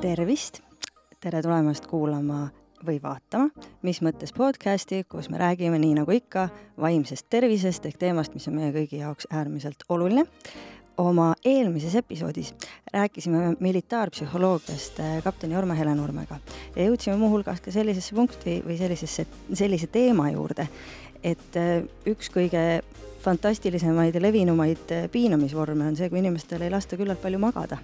tervist, tere tulemast kuulama või vaatama, mis mõttes podcasti, kus me räägime nii nagu ikka vaimsest tervisest ehk teemast, mis on meie kõigi jaoks äärmiselt oluline. oma eelmises episoodis rääkisime militaarpsühholoogiast äh, kapten Jorma-Helen Nurmega ja jõudsime muuhulgas ka sellisesse punkti või sellisesse, sellise teema juurde, et äh, üks kõige fantastilisemaid ja levinumaid äh, piinamisvorme on see, kui inimestel ei lasta küllalt palju magada.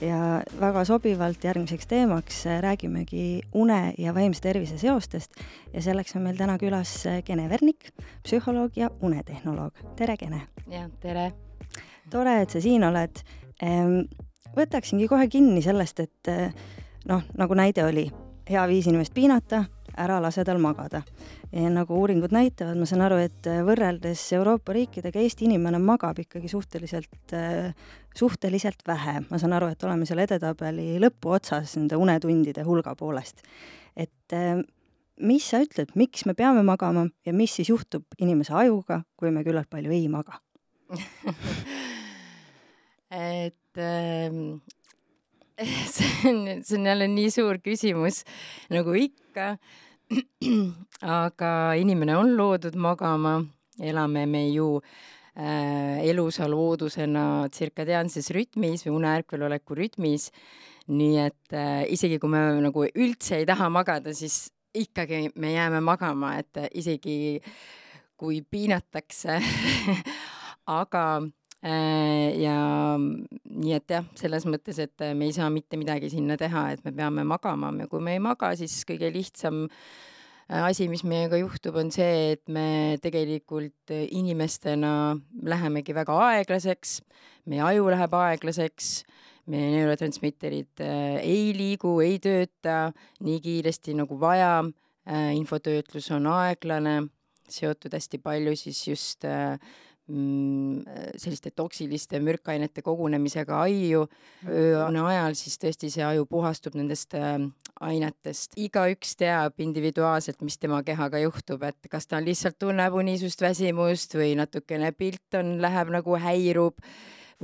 ja väga sobivalt järgmiseks teemaks äh, räägimegi une ja vaimse tervise seostest ja selleks on meil täna külas Kene Vernik, psühholoog ja unetehnoloog. tere, Kene! jah, tere! tore, et sa siin oled. võtaksingi kohe kinni sellest, et noh, nagu näide oli, hea viis inimest piinata, ära lase tal magada ja nagu uuringud näitavad, ma saan aru, et äh, võrreldes Euroopa riikidega Eesti inimene magab ikkagi suhteliselt, äh, suhteliselt vähe. ma saan aru, et oleme seal edetabeli lõpuotsas nende unetundide hulga poolest. et äh, mis sa ütled, miks me peame magama ja mis siis juhtub inimese ajuga, kui me küllalt palju ei maga et ähm, see on, see on jälle nii suur küsimus nagu ikka aga inimene on loodud magama, elame me ju äh, elusa loodusena tsirkadiaanses rütmis või uneärkveloleku rütmis. nii et äh, isegi kui me nagu üldse ei taha magada, siis ikkagi me jääme magama, et äh, isegi kui piinatakse aga ja nii et jah, selles mõttes, et me ei saa mitte midagi sinna teha, et me peame magama, kui me ei maga, siis kõige lihtsam äh, Äh, asi, mis meiega juhtub, on see, et me tegelikult äh, inimestena lähemegi väga aeglaseks, meie aju läheb aeglaseks, meie neurotransmitterid äh, ei liigu, ei tööta nii kiiresti nagu vaja, infotöötlus on aeglane, seotud hästi palju siis just Mm, selliste toksiliste mürkainete kogunemisega aiu. Ööune ajal, siis tõesti see aju puhastub nendest äh, ainetest. igaüks teab individuaalselt, mis tema kehaga juhtub, et kas ta lihtsalt tunneb unisust, väsimust või natukene pilt on, läheb nagu häirub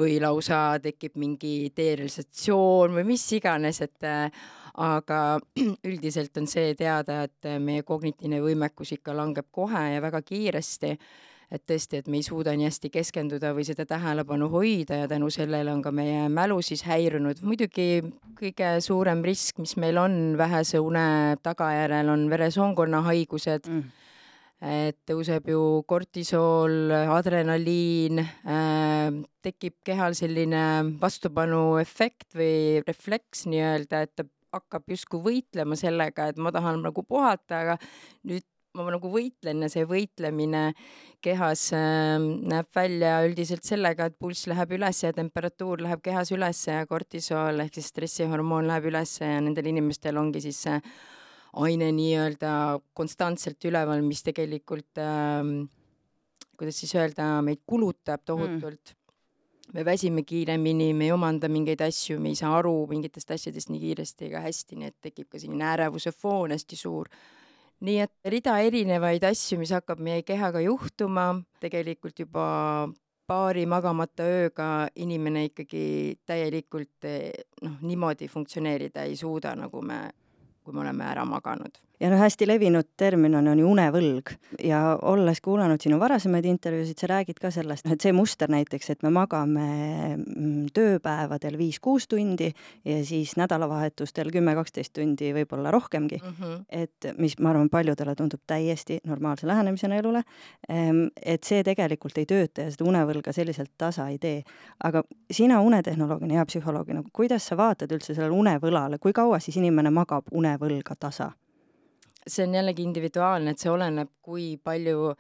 või lausa tekib mingi derealisatsioon või mis iganes, et äh, aga üldiselt on see teada, et meie kognitiivne võimekus ikka langeb kohe ja väga kiiresti et tõesti, et me ei suuda nii hästi keskenduda või seda tähelepanu hoida ja tänu sellele on ka meie mälu siis häirunud. muidugi kõige suurem risk, mis meil on vähese une tagajärjel, on veresoonkonna haigused mm et tõuseb ju kortisool, adrenaliin äh,, tekib kehal selline vastupanuefekt või refleks nii-öelda, et ta hakkab justkui võitlema sellega, et ma tahan nagu puhata, aga nüüd ma nagu võitlen ja see võitlemine kehas äh, näeb välja üldiselt sellega, et pulss läheb üles ja temperatuur läheb kehas üles ja kortisool ehk siis stressihormoon läheb üles ja nendel inimestel ongi siis see aine nii-öelda konstantselt üleval, mis tegelikult äh, kuidas siis öelda, meid kulutab tohutult. Mm me väsime kiiremini, me ei omanda mingeid asju, me ei saa aru mingitest asjadest nii kiiresti ega hästi, nii et tekib ka selline ärevuse foon hästi suur nii et rida erinevaid asju, mis hakkab meie kehaga juhtuma, tegelikult juba paari magamata ööga inimene ikkagi täielikult noh, niimoodi funktsioneerida ei suuda, nagu me, kui me oleme ära maganud ja noh, hästi levinud termin on, on ju unevõlg ja olles kuulanud sinu varasemaid intervjuusid, sa räägid ka sellest, et see muster näiteks, et me magame mm, tööpäevadel viis-kuus tundi ja siis nädalavahetustel kümme-kaksteist tundi, võib-olla rohkemgi mm. -hmm. et mis, ma arvan, paljudele tundub täiesti normaalse lähenemisena elule. Ehm, et see tegelikult ei tööta ja seda unevõlga selliselt tasa ei tee. aga sina unetehnoloogina ja psühholoogina, kuidas sa vaatad üldse sellele unevõlale, kui kaua siis inimene magab unevõlga tasa? See on jällegi individuaalne, et see oleneb, kui palju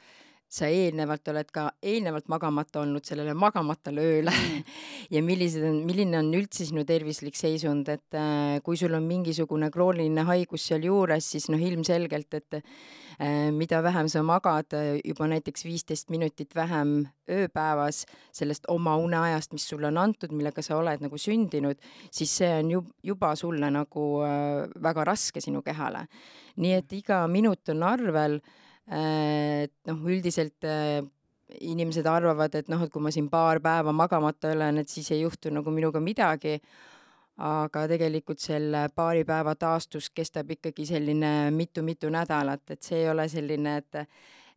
sa eelnevalt oled ka eelnevalt magamata olnud sellele magamatale ööle mm. ja millised on, milline on üldse sinu tervislik seisund, et äh, kui sul on mingisugune krooniline haigus sealjuures, siis noh, ilmselgelt, et äh, mida vähem sa magad, juba näiteks viisteist minutit vähem ööpäevas sellest oma uneajast, mis sulle on antud, millega sa oled nagu sündinud, siis see on ju juba sulle nagu äh, väga raske sinu kehale. nii et iga minut on arvel et noh, üldiselt äh, inimesed arvavad, et noh, et kui ma siin paar päeva magamata olen, et siis ei juhtu nagu minuga midagi, aga tegelikult selle paari päeva taastus kestab ikkagi selline mitu-mitu nädalat, et see ei ole selline, et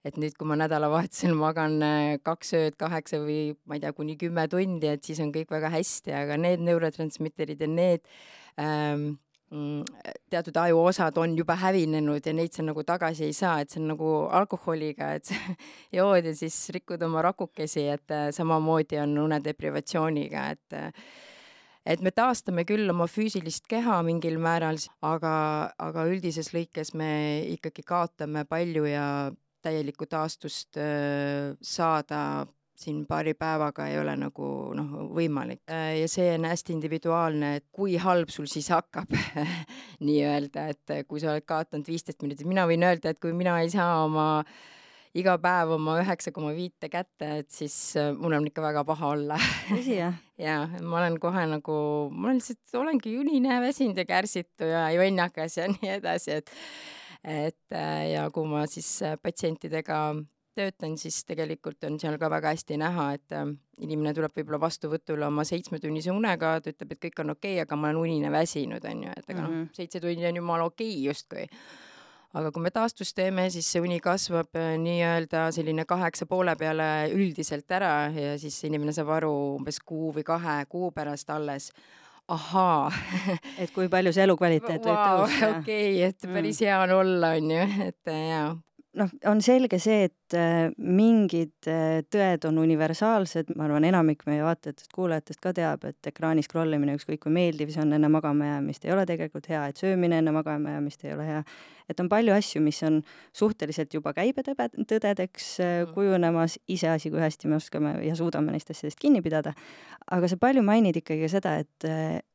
et nüüd, kui ma nädalavahetusel magan äh, kaks ööd kaheksa või ma ei tea, kuni kümme tundi, et siis on kõik väga hästi, aga need neurotransmitterid ja need ähm, teatud ajuosad on juba hävinenud ja neid sa nagu tagasi ei saa, et see on nagu alkoholiga, et sa jood ja siis rikud oma rakukesi, et äh, samamoodi on unedeprivatsiooniga, et äh, et me taastame küll oma füüsilist keha mingil määral, aga, aga üldises lõikes me ikkagi kaotame palju ja täielikku taastust äh, saada siin paari päevaga ei ole nagu noh, võimalik. Äh, ja see on hästi individuaalne, et kui halb sul siis hakkab nii-öelda, et kui sa oled kaotanud viisteist minutit, mina võin öelda, et kui mina ei saa oma iga päev oma üheksa koma viite kätte, et siis äh, mul on ikka väga paha olla. tõsi, jah? jaa, ma olen kohe nagu, ma lihtsalt olengi unine, väsinud ja kärsitu ja jonnakas ja nii edasi, et et äh, ja kui ma siis patsientidega töötan, siis tegelikult on seal ka väga hästi näha, et inimene tuleb võib-olla vastuvõtule oma seitsmetunnise unega, ta ütleb, et kõik on okei okay,, aga ma olen unine väsinud, on ju, et aga noh, mhm. seitse tundi on jumala okei okay, justkui aga kui me taastust teeme, siis see uni kasvab äh, nii-öelda selline kaheksa poole peale üldiselt ära ja siis inimene saab aru umbes kuu või kahe kuu pärast alles ahaa et kui palju see elukvaliteet võib wow, tõusta. okei okay,, et päris mm. hea on olla, on ju, et äh, jaa noh, on selge see, et äh, mingid äh, tõed on universaalsed, ma arvan, enamik meie vaatajatest-kuulajatest ka teab, et ekraani scroll imine, ükskõik kui meeldiv see on enne magama jäämist, ei ole tegelikult hea, et söömine enne magama jäämist ei ole hea. Et on palju asju, mis on suhteliselt juba käibetõdedeks äh, mm. kujunemas, iseasi, kui hästi me oskame ja suudame neist asjadest kinni pidada, aga sa palju mainid ikkagi seda, et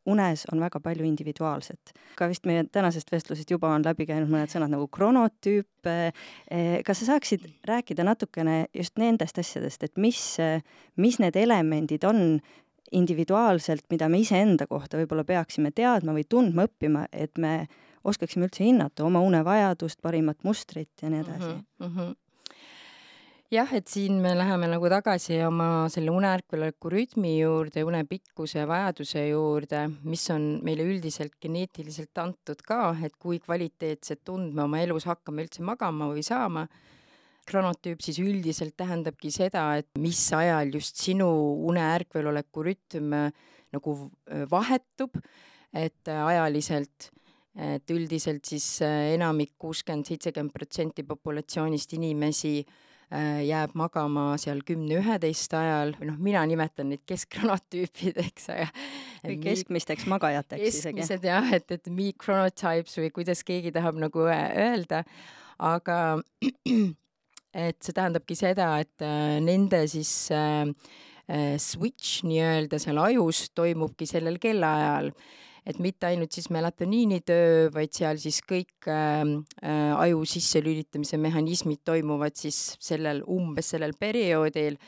unes on väga palju individuaalset. ka vist meie tänasest vestlusest juba on läbi käinud mõned sõnad nagu kronotüüp. Eh, kas sa saaksid rääkida natukene just nendest asjadest, et mis, mis need elemendid on individuaalselt, mida me iseenda kohta võib-olla peaksime teadma või tundma, õppima, et me oskaksime üldse hinnata oma unevajadust, parimat mustrit ja nii edasi mm? -hmm jah, et siin me läheme nagu tagasi oma selle uneärkveloleku rütmi juurde, unepikkuse vajaduse juurde, mis on meile üldiselt geneetiliselt antud ka, et kui kvaliteetset tund me oma elus hakkame üldse magama või saama. kronotüüp siis üldiselt tähendabki seda, et mis ajal just sinu uneärkveloleku rütm nagu vahetub, et ajaliselt et üldiselt siis enamik, kuuskümmend, seitsekümmend protsenti populatsioonist inimesi äh, Äh, jääb magama seal kümne-üheteist ajal. Või noh, mina nimetan neid keskkronotüüpideks, aga või keskmisteks magajateks isegi. keskmised jah, et, et me chronotypes või kuidas keegi tahab nagu öelda, aga et see tähendabki seda, et äh, nende siis äh, äh switch nii-öelda seal ajus toimubki sellel kellaajal et mitte ainult siis melatoniini töö, vaid seal siis kõik äh, äh, aju sisselülitamise mehhanismid toimuvad siis sellel, umbes sellel perioodil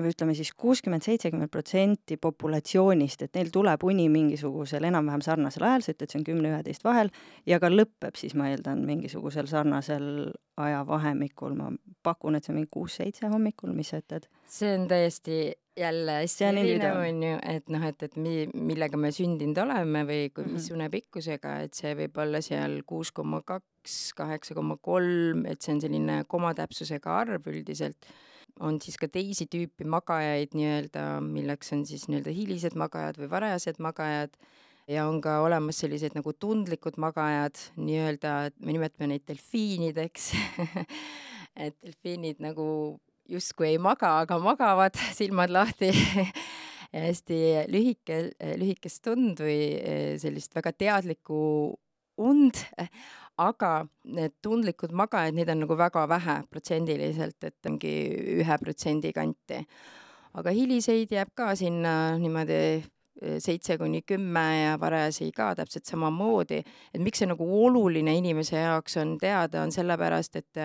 või ütleme siis kuuskümmend, seitsekümmend protsenti populatsioonist, et neil tuleb uni mingisugusel enam-vähem sarnasel ajal, sa ütled, see on kümne-üheteist vahel, ja ka lõpeb siis, ma eeldan, mingisugusel sarnasel ajavahemikul, ma pakun, et see on mingi kuus-seitse hommikul, mis sa ütled? see on täiesti jälle hästi erinev on ju, et noh, et, et mi-, millega me sündinud oleme või kui, mis -hmm. unepikkusega, et see võib olla seal kuus koma kaks, kaheksa koma kolm, et see on selline komatäpsusega arv üldiselt. On siis ka teisi tüüpi magajaid nii-öelda, milleks on siis nii-öelda hilised magajad või varajased magajad. Ja on ka olemas sellised nagu tundlikud magajad, nii-öelda, me nimetame neid delfiinideks. Et delfiinid nagu justkui ei maga, aga magavad silmad lahti. Hästi lühike, lühikest tund või eh, sellist väga teadlikku und, aga need tundlikud magajad, neid on nagu väga vähe protsendiliselt, et ongi ühe protsendi kanti. aga hiliseid jääb ka sinna niimoodi eh, seitse kuni kümme ja varajasi ka täpselt samamoodi, et miks see nagu oluline inimese jaoks on teada, on sellepärast, et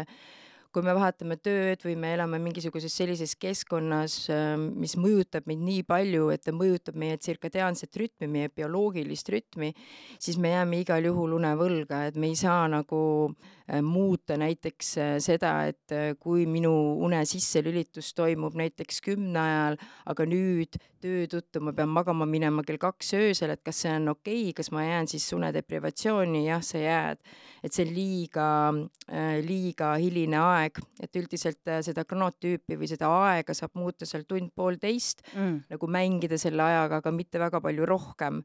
kui me vahetame tööd või me elame mingisuguses sellises keskkonnas, mis mõjutab meid nii palju, et ta mõjutab meie tsirkadiaanset rütmi, meie bioloogilist rütmi, siis me jääme igal juhul unevõlga, et me ei saa nagu äh, muuta näiteks äh, seda, et äh, kui minu une sisselülitus toimub näiteks kümne ajal, aga nüüd töö tõttu ma pean magama minema kell kaks öösel, et kas see on okei okay,, kas ma jään siis unedeprivatsiooni, jah, sa jääd. et see on liiga, liiga hiline aeg, et üldiselt seda kronoottüüpi või seda aega saab muuta seal tund-poolteist mm., nagu mängida selle ajaga, aga mitte väga palju rohkem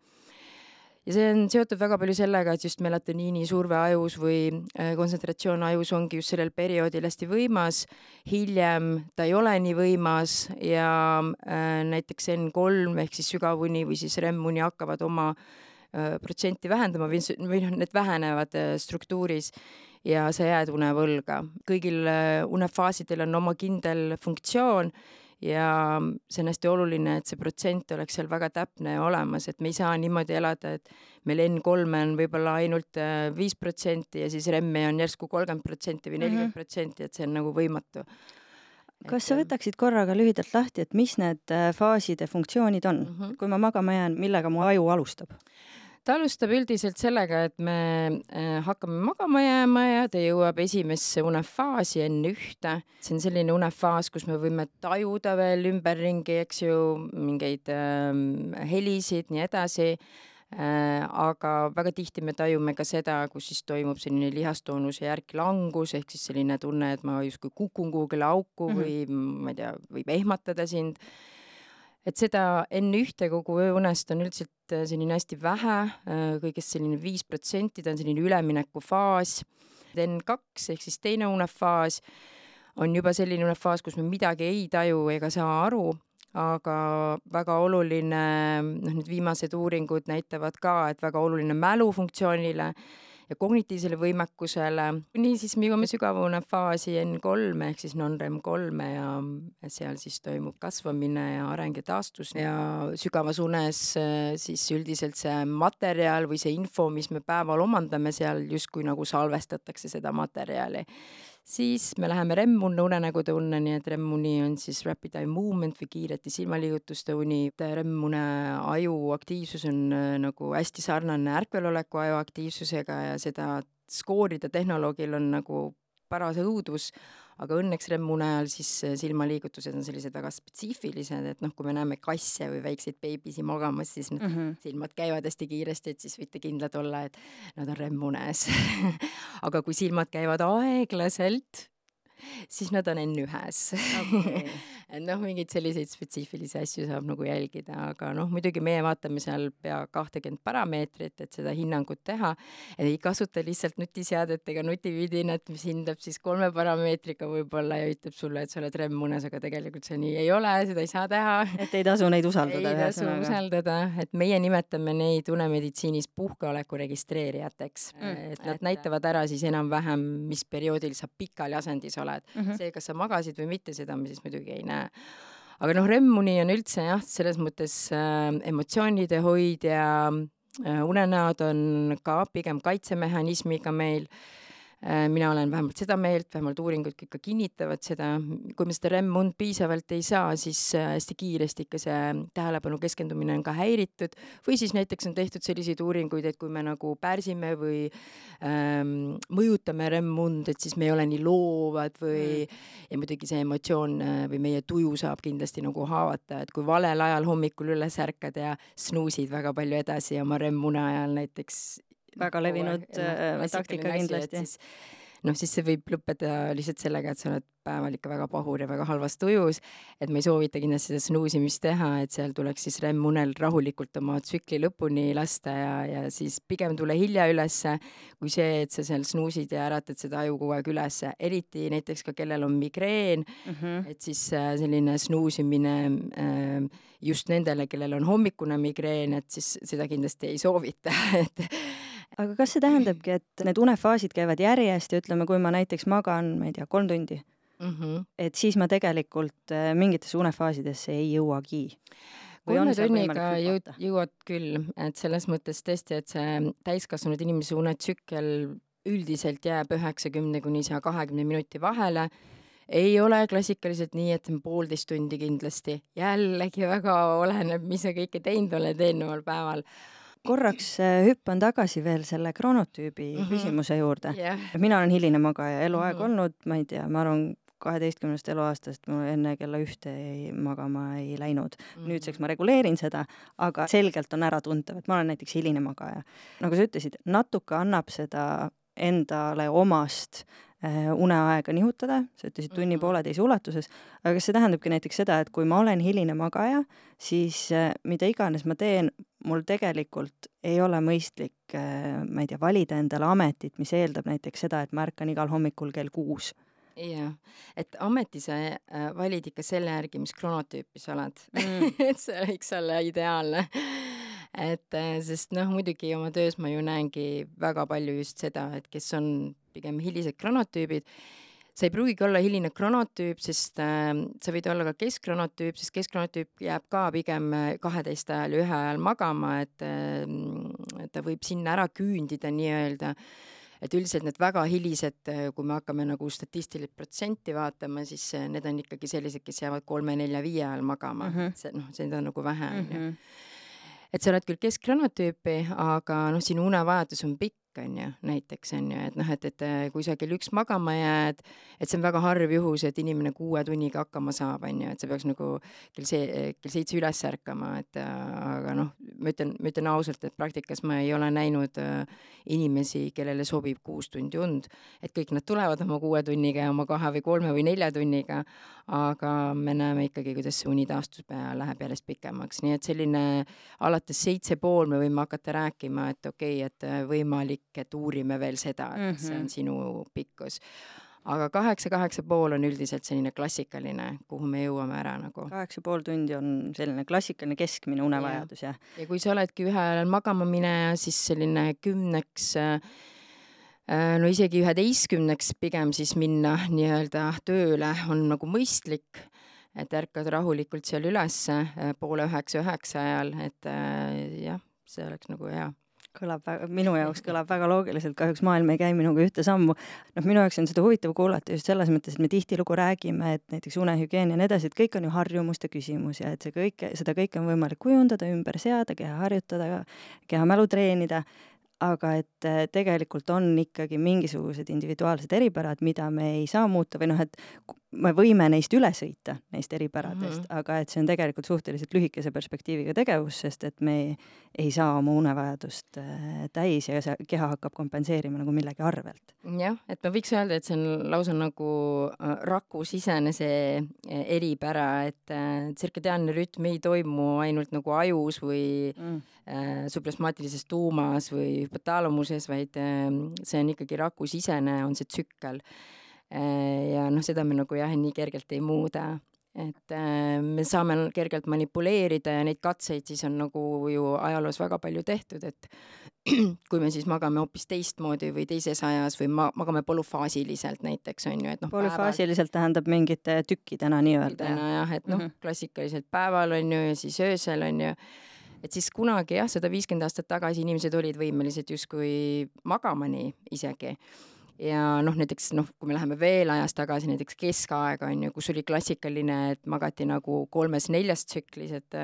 ja see on seotud väga palju sellega, et just melatoniini surve ajus või äh, kontsentratsioon ajus ongi just sellel perioodil hästi võimas. hiljem ta ei ole nii võimas ja äh, näiteks N3 ehk siis sügavuni või siis REM-uni hakkavad oma äh, protsenti vähendama või, või noh, need vähenevad äh, struktuuris ja sa jääd unevõlga. kõigil unefaasidel on oma kindel funktsioon ja see on hästi oluline, et see protsent oleks seal väga täpne ja olemas, et me ei saa niimoodi elada, et meil N3-e on võib-olla ainult äh, viis protsenti ja siis REM-e on järsku kolmkümmend protsenti või mhm. nelikümmend protsenti, et see on nagu võimatu kas sa võtaksid korraga lühidalt lahti, et mis need äh, faaside funktsioonid on mm? -hmm. kui ma magama jään, millega mu aju alustab? Ta alustab üldiselt sellega, et me äh, hakkame magama jääma ja ta jõuab esimesse unefaasi enne ühte. see on selline unefaas, kus me võime tajuda veel ümberringi, eks ju, mingeid äh, helisid, nii edasi äh,. aga väga tihti me tajume ka seda, kus siis toimub selline lihastoonuse järk langus ehk siis selline tunne, et ma justkui kukun kuhugile auku mm -hmm. või ma ei tea, võib ehmatada sind et seda enne ühte kogu ööunest on üldiselt äh, selline hästi vähe, äh, kõigest selline viis protsenti, ta on selline üleminekufaas. N2 ehk siis teine unefaas on juba selline unefaas, kus me midagi ei taju ega saa aru, aga väga oluline, noh, need viimased uuringud näitavad ka, et väga oluline mälufunktsioonile ja kognitiivsele võimekusele. nii siis me jõuame sügavune faasi N3 ehk siis non-REM kolme ja seal siis toimub kasvamine ja areng ja taastus ja sügavas unes äh, siis üldiselt see materjal või see info, mis me päeval omandame seal justkui nagu salvestatakse seda materjali siis me läheme REM-unne, unenägude unne, nii et REM-uni on siis rapid eye movement või kiirete silmaliigutuste uni. REM-une aju aktiivsus on äh, nagu hästi sarnane ärkveloleku aju aktiivsusega ja seda skoorida tehnoloogil on nagu paras õudus aga õnneks REM-une ajal siis äh, silmaliigutused on sellised väga spetsiifilised, et noh, kui me näeme kasse või väikseid beebisi magamas, siis need mm -hmm. silmad käivad hästi kiiresti, et siis võite kindlad olla, et nad on REM-unes aga kui silmad käivad aeglaselt, siis nad on N1-s okay. et noh, mingeid selliseid spetsiifilisi asju saab nagu jälgida, aga noh, muidugi meie vaatame seal pea kahtekümmet parameetrit, et seda hinnangut teha. ei kasuta lihtsalt nutiseadet ega nutividinat, mis hindab siis kolme parameetriga võib-olla ja ütleb sulle, et sa oled REM-unes, aga tegelikult see nii ei ole, seda ei saa teha. et ei tasu neid usaldada. ei tasu usaldada, et meie nimetame neid unemeditsiinis puhkeoleku registreerijateks mm,. et nad et... näitavad ära siis enam-vähem, mis perioodil sa pikali asendis oled mm. -hmm. see, kas sa magasid või mitte, seda me siis muidugi ei näe aga noh, REM-uni on üldse jah, selles mõttes äh, emotsioonide hoidja äh,, unenäod on ka pigem kaitsemehhanismiga meil Äh, mina olen vähemalt seda meelt, vähemalt uuringud kõik ka kinnitavad seda, kui me seda REM-und piisavalt ei saa, siis äh, hästi kiiresti ikka see tähelepanu keskendumine on ka häiritud. Või siis näiteks on tehtud selliseid uuringuid, et kui me nagu pärsime või ähm, mõjutame REM-und, et siis me ei ole nii loovad või mm. ja muidugi see emotsioon äh, või meie tuju saab kindlasti nagu haavata, et kui valel ajal hommikul üles ärkad ja snuusid väga palju edasi oma REM-une ajal näiteks väga levinud äh, taktika kindlasti. noh, siis see võib lõppeda lihtsalt sellega, et sa oled päeval ikka väga pahur ja väga halvas tujus, et ma ei soovita kindlasti seda snuusimist teha, et seal tuleks siis REM-unel rahulikult oma tsükli lõpuni lasta ja, ja siis pigem tule hilja ülesse, kui see, et sa seal snuusid ja äratad seda aju kogu aeg ülesse, eriti näiteks ka kellel on migreen mm, -hmm. et siis äh, selline snuusimine äh, just nendele, kellel on hommikune migreen, et siis seda kindlasti ei soovita et aga kas see tähendabki, et need unefaasid käivad järjest ja ütleme, kui ma näiteks magan, ma ei tea, kolm tundi mm, -hmm. et siis ma tegelikult äh, mingitesse unefaasidesse ei jõuagi? kolme tunniga jõud, jõuad küll, et selles mõttes tõesti, et see täiskasvanud inimese unetsükkel üldiselt jääb üheksakümne kuni saja kahekümne minuti vahele. ei ole klassikaliselt nii, et poolteist tundi kindlasti, jällegi väga oleneb, mis sa kõike teinud oled eelneval päeval korraks äh, hüppan tagasi veel selle kronotüübi mm -hmm. küsimuse juurde yeah.. mina olen hiline magaja eluaeg mm -hmm. olnud, ma ei tea, ma arvan, kaheteistkümnest eluaastast ma enne kella ühte ei, magama ei läinud mm. -hmm. nüüdseks ma reguleerin seda, aga selgelt on äratuntav, et ma olen näiteks hiline magaja. nagu sa ütlesid, natuke annab seda endale omast äh, uneaega nihutada, sa ütlesid tunni mm -hmm. pooleteise ulatuses, aga kas see tähendabki näiteks seda, et kui ma olen hiline magaja, siis äh, mida iganes ma teen, mul tegelikult ei ole mõistlik, äh, ma ei tea, valida endale ametit, mis eeldab näiteks seda, et ma ärkan igal hommikul kell kuus. Jah, et ameti sa äh, valid ikka selle järgi, mis kronotüüpi sa oled. Mm. et see võiks olla ideaalne. Et äh, sest noh, muidugi oma töös ma ju näengi väga palju just seda, et kes on pigem hilised kronotüübid, sa ei pruugigi olla hiline kronotüüp, sest äh, sa võid olla ka keskkronotüüp, sest keskkronotüüp jääb ka pigem äh, kaheteist ajal ja ühe ajal magama, et äh, ta võib sinna ära küündida nii-öelda. Et üldiselt need väga hilised, äh, kui me hakkame nagu statistilist protsenti vaatama, siis need on ikkagi sellised, kes jäävad kolme-nelja-viie ajal magama. Mm, -hmm. see noh, seda on nagu vähe, onju mhm et sa oled küll keskkranatüüpi, aga noh, sinu unevajadus on pikk, on ju, näiteks on ju, et noh, et, et kui sa kell üks magama jääd, et see on väga harv juhus, et inimene kuue tunniga hakkama saab, on ju, et sa peaks nagu kell see, kell seitse üles ärkama, et aga noh, ma ütlen, ma ütlen ausalt, et praktikas ma ei ole näinud äh, inimesi, kellele sobib kuus tundi und, et kõik nad tulevad oma kuue tunniga ja oma kahe või kolme või nelja tunniga, aga me näeme ikkagi, kuidas see unitaastuspäev läheb järjest pikemaks, nii et selline alates seitse pool me võime hakata rääkima, et okei okay,, et võimalik, et uurime veel seda, et mm -hmm. see on mhm. sinu pikkus aga kaheksa, kaheksa pool on üldiselt selline klassikaline, kuhu me jõuame ära nagu. kaheksa pool tundi on selline klassikaline keskmine unevajadus, jah? ja kui sa oledki ühel magama mineja, siis selline kümneks Äh, no isegi üheteistkümneks pigem siis minna nii-öelda tööle on nagu mõistlik, et ärkad rahulikult seal ülesse äh, poole üheksa, üheksa ajal, et äh, jah, see oleks nagu hea kõlab väga, minu jaoks kõlab väga loogiliselt, kahjuks maailm ei käi minuga ühte sammu. noh, minu jaoks on seda huvitav kuulata just selles mõttes, et me tihtilugu räägime, et näiteks unehügieen ja nii edasi, et kõik on ju harjumuste küsimus ja et see kõik, seda kõike on võimalik kujundada, ümber seada, keha harjutada, keha mälu treenida aga et äh, tegelikult on ikkagi mingisugused individuaalsed eripärad, mida me ei saa muuta või noh, et me võime neist üle sõita, neist eripäradest mm, -hmm. aga et see on tegelikult suhteliselt lühikese perspektiiviga tegevus, sest et me ei, ei saa oma unevajadust äh, täis ja see keha hakkab kompenseerima nagu millegi arvelt. jah, et ma võiks öelda, et see on lausa nagu äh, rakusisene see eripära, et tsirkadiaanne rütm ei toimu ainult nagu ajus või mm. äh, sublesmaatilises tuumas või hüpotaalamuses, vaid äh, see on ikkagi rakusisene, on see tsükkel äh,. ja noh, seda me nagu jah, nii kergelt ei muuda et äh, me saame kergelt manipuleerida ja neid katseid siis on nagu ju ajaloos väga palju tehtud, et kui me siis magame hoopis teistmoodi või teises ajas või ma-, magame polüfaasiliselt näiteks, on ju, et noh polüfaasiliselt päeval... tähendab mingite tükkidena nii-öelda? jah, et noh mm -hmm., klassikaliselt päeval on ju ja siis öösel on ju et siis kunagi jah, sada viiskümmend aastat tagasi inimesed olid võimelised justkui magama nii isegi ja noh, näiteks noh, kui me läheme veel ajas tagasi, näiteks keskaega on ju, kus oli klassikaline, et magati nagu kolmes-neljas tsüklis, et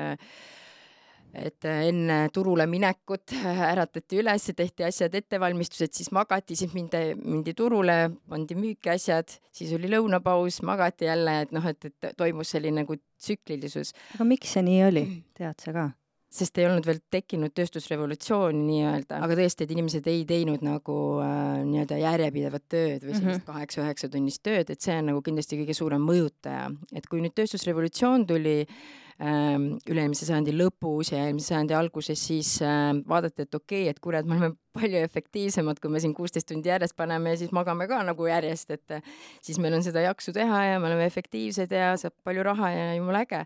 et enne turule minekut äratati üles, tehti asjad, ettevalmistused, siis magati, siis mindi, mindi turule, pandi müüki asjad, siis oli lõunapaus, magati jälle, et noh, et, et toimus selline nagu tsüklilisus. aga miks see nii oli, tead sa ka? Sest ei olnud veel tekkinud tööstusrevolutsiooni nii-öelda, aga tõesti, et inimesed ei teinud nagu äh, nii-öelda järjepidevat tööd või sellist mhm. kaheksa-üheksa tunnist tööd, et see on nagu kindlasti kõige suurem mõjutaja. et kui nüüd tööstusrevolutsioon tuli ähm, üle-eelmise sajandi lõpus ja eelmise sajandi alguses, siis äh, vaadati, et okei okay,, et kurat, me oleme palju efektiivsemad, kui me siin kuusteist tundi järjest paneme ja siis magame ka nagu järjest, et siis meil on seda jaksu teha ja me oleme efektiivsed ja saab palju raha ja jumala äge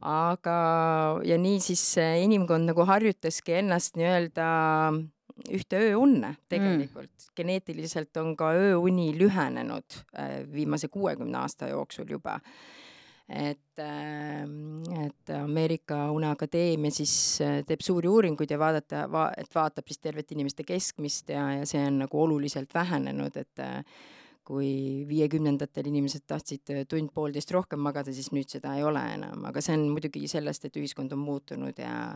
aga, ja nii siis inimkond nagu harjutaski ennast nii-öelda ühte ööunne tegelikult mm.. geneetiliselt on ka ööuni lühenenud äh, viimase kuuekümne aasta jooksul juba. et, ähm, et Ameerika Uneakadeemia siis äh, teeb suuri uuringuid ja vaadata va,, et vaatab siis tervete inimeste keskmist ja, ja see on nagu oluliselt vähenenud, et äh, kui viiekümnendatel inimesed tahtsid tund-poolteist rohkem magada, siis nüüd seda ei ole enam, aga see on muidugi sellest, et ühiskond on muutunud ja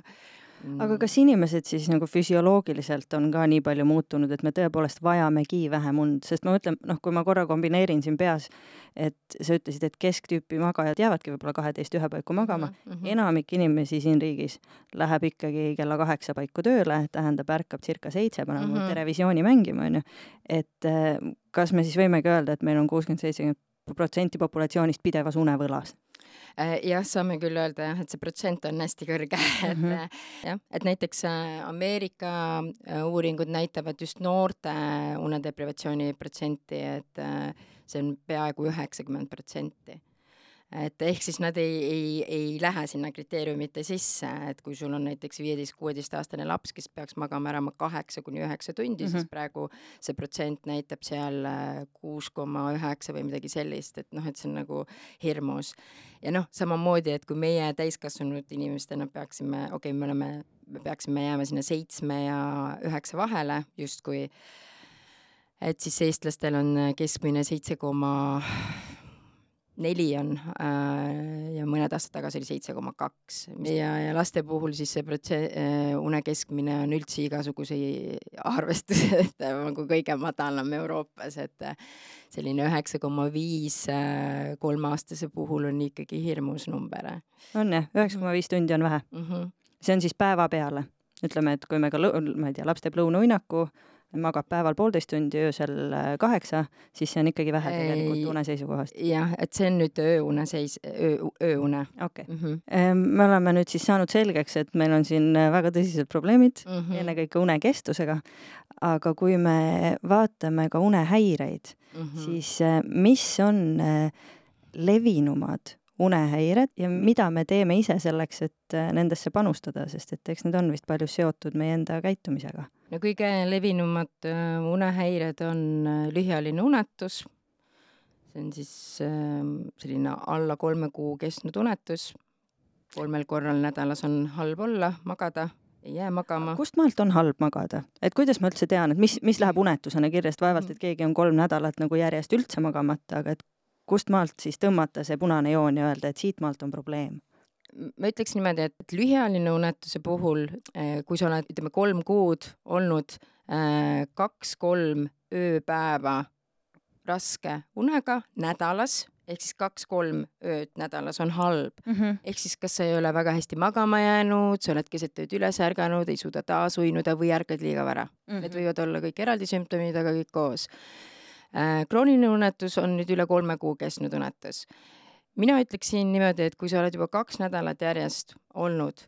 aga kas inimesed siis nagu füsioloogiliselt on ka nii palju muutunud, et me tõepoolest vajamegi vähem und, sest ma mõtlen, noh, kui ma korra kombineerin siin peas, et sa ütlesid, et kesktüüpi magajad jäävadki võib-olla kaheteist ühe paiku magama mm, -hmm. enamik inimesi siin riigis läheb ikkagi kella kaheksa paiku tööle, tähendab, ärkab circa seitse, paneb mm -hmm. televisiooni mängima, onju. et eh, kas me siis võimegi öelda, et meil on kuuskümmend, seitsekümmend protsenti populatsioonist pidevas unevõlas? Äh, jah, saame küll öelda jah, et see protsent on hästi kõrge mm, -hmm. et jah, et näiteks äh, Ameerika uuringud näitavad just noorte unedeprivatsiooni protsenti, et see on peaaegu üheksakümmend protsenti et ehk siis nad ei, ei, ei lähe sinna kriteeriumite sisse, et kui sul on näiteks viieteist-kuueteistaastane laps, kes peaks magama ära kaheksa kuni üheksa tundi mm, -hmm. siis mhm. praegu see protsent näitab seal äh, kuus koma üheksa või midagi sellist, et noh, et see on nagu hirmus. ja noh, samamoodi, et kui meie täiskasvanud inimestena peaksime, okei okay,, me oleme, me peaksime jääma sinna seitsme ja üheksa vahele justkui, et siis eestlastel on keskmine seitse koma neli on äh, ja mõned aastad tagasi oli seitse koma kaks ja, ja laste puhul siis see protse- äh,, une keskmine on üldse igasuguseid arvestusi nagu kõige madalam Euroopas, et äh, selline üheksa koma viis kolmeaastase puhul on ikkagi hirmus number. on jah, üheksa koma viis tundi on vähe mm? -hmm. see on siis päeva peale, ütleme, et kui me ka, ma ei tea, laps teeb lõunauinaku, magab päeval poolteist tundi, öösel äh, kaheksa, siis see on ikkagi vähe tegelikult une seisukohast. jah, et see on nüüd ööune seis, öö, ööune. okei okay. mm. -hmm. me oleme nüüd siis saanud selgeks, et meil on siin äh, väga tõsised probleemid mm, -hmm. ennekõike unekestusega, aga kui me vaatame ka unehäireid mm, -hmm. siis äh, mis on levinumad unehäired ja mida me teeme ise selleks, et nendesse panustada, sest et eks need on vist palju seotud meie enda käitumisega no kõige levinumad äh, unehäired on äh, lühiajaline unetus, see on siis äh, selline alla kolme kuu kestnud unetus, kolmel korral nädalas on halb olla, magada, ei jää magama. kust maalt on halb magada, et kuidas ma üldse tean, et mis, mis läheb unetusena kirja, sest vaevalt, et keegi on kolm nädalat nagu järjest üldse magamata, aga et kust maalt siis tõmmata see punane joon ja öelda, et siit maalt on probleem? Ma ütleks niimoodi, et lühiajaline unetuse puhul, eh, kui sa oled, ütleme, kolm kuud olnud eh, kaks-kolm ööpäeva raske unega nädalas, ehk siis kaks-kolm ööd nädalas on halb mm. -hmm. ehk siis kas sa ei ole väga hästi magama jäänud, sa oled keset ööd üles ärganud, ei suuda taas uinuda või ärkad liiga vara mm. -hmm. Need võivad olla kõik eraldi sümptomid, aga kõik koos. Eh, krooniline unetus on nüüd üle kolme kuu kestnud unetus mina ütleksin niimoodi, et kui sa oled juba kaks nädalat järjest olnud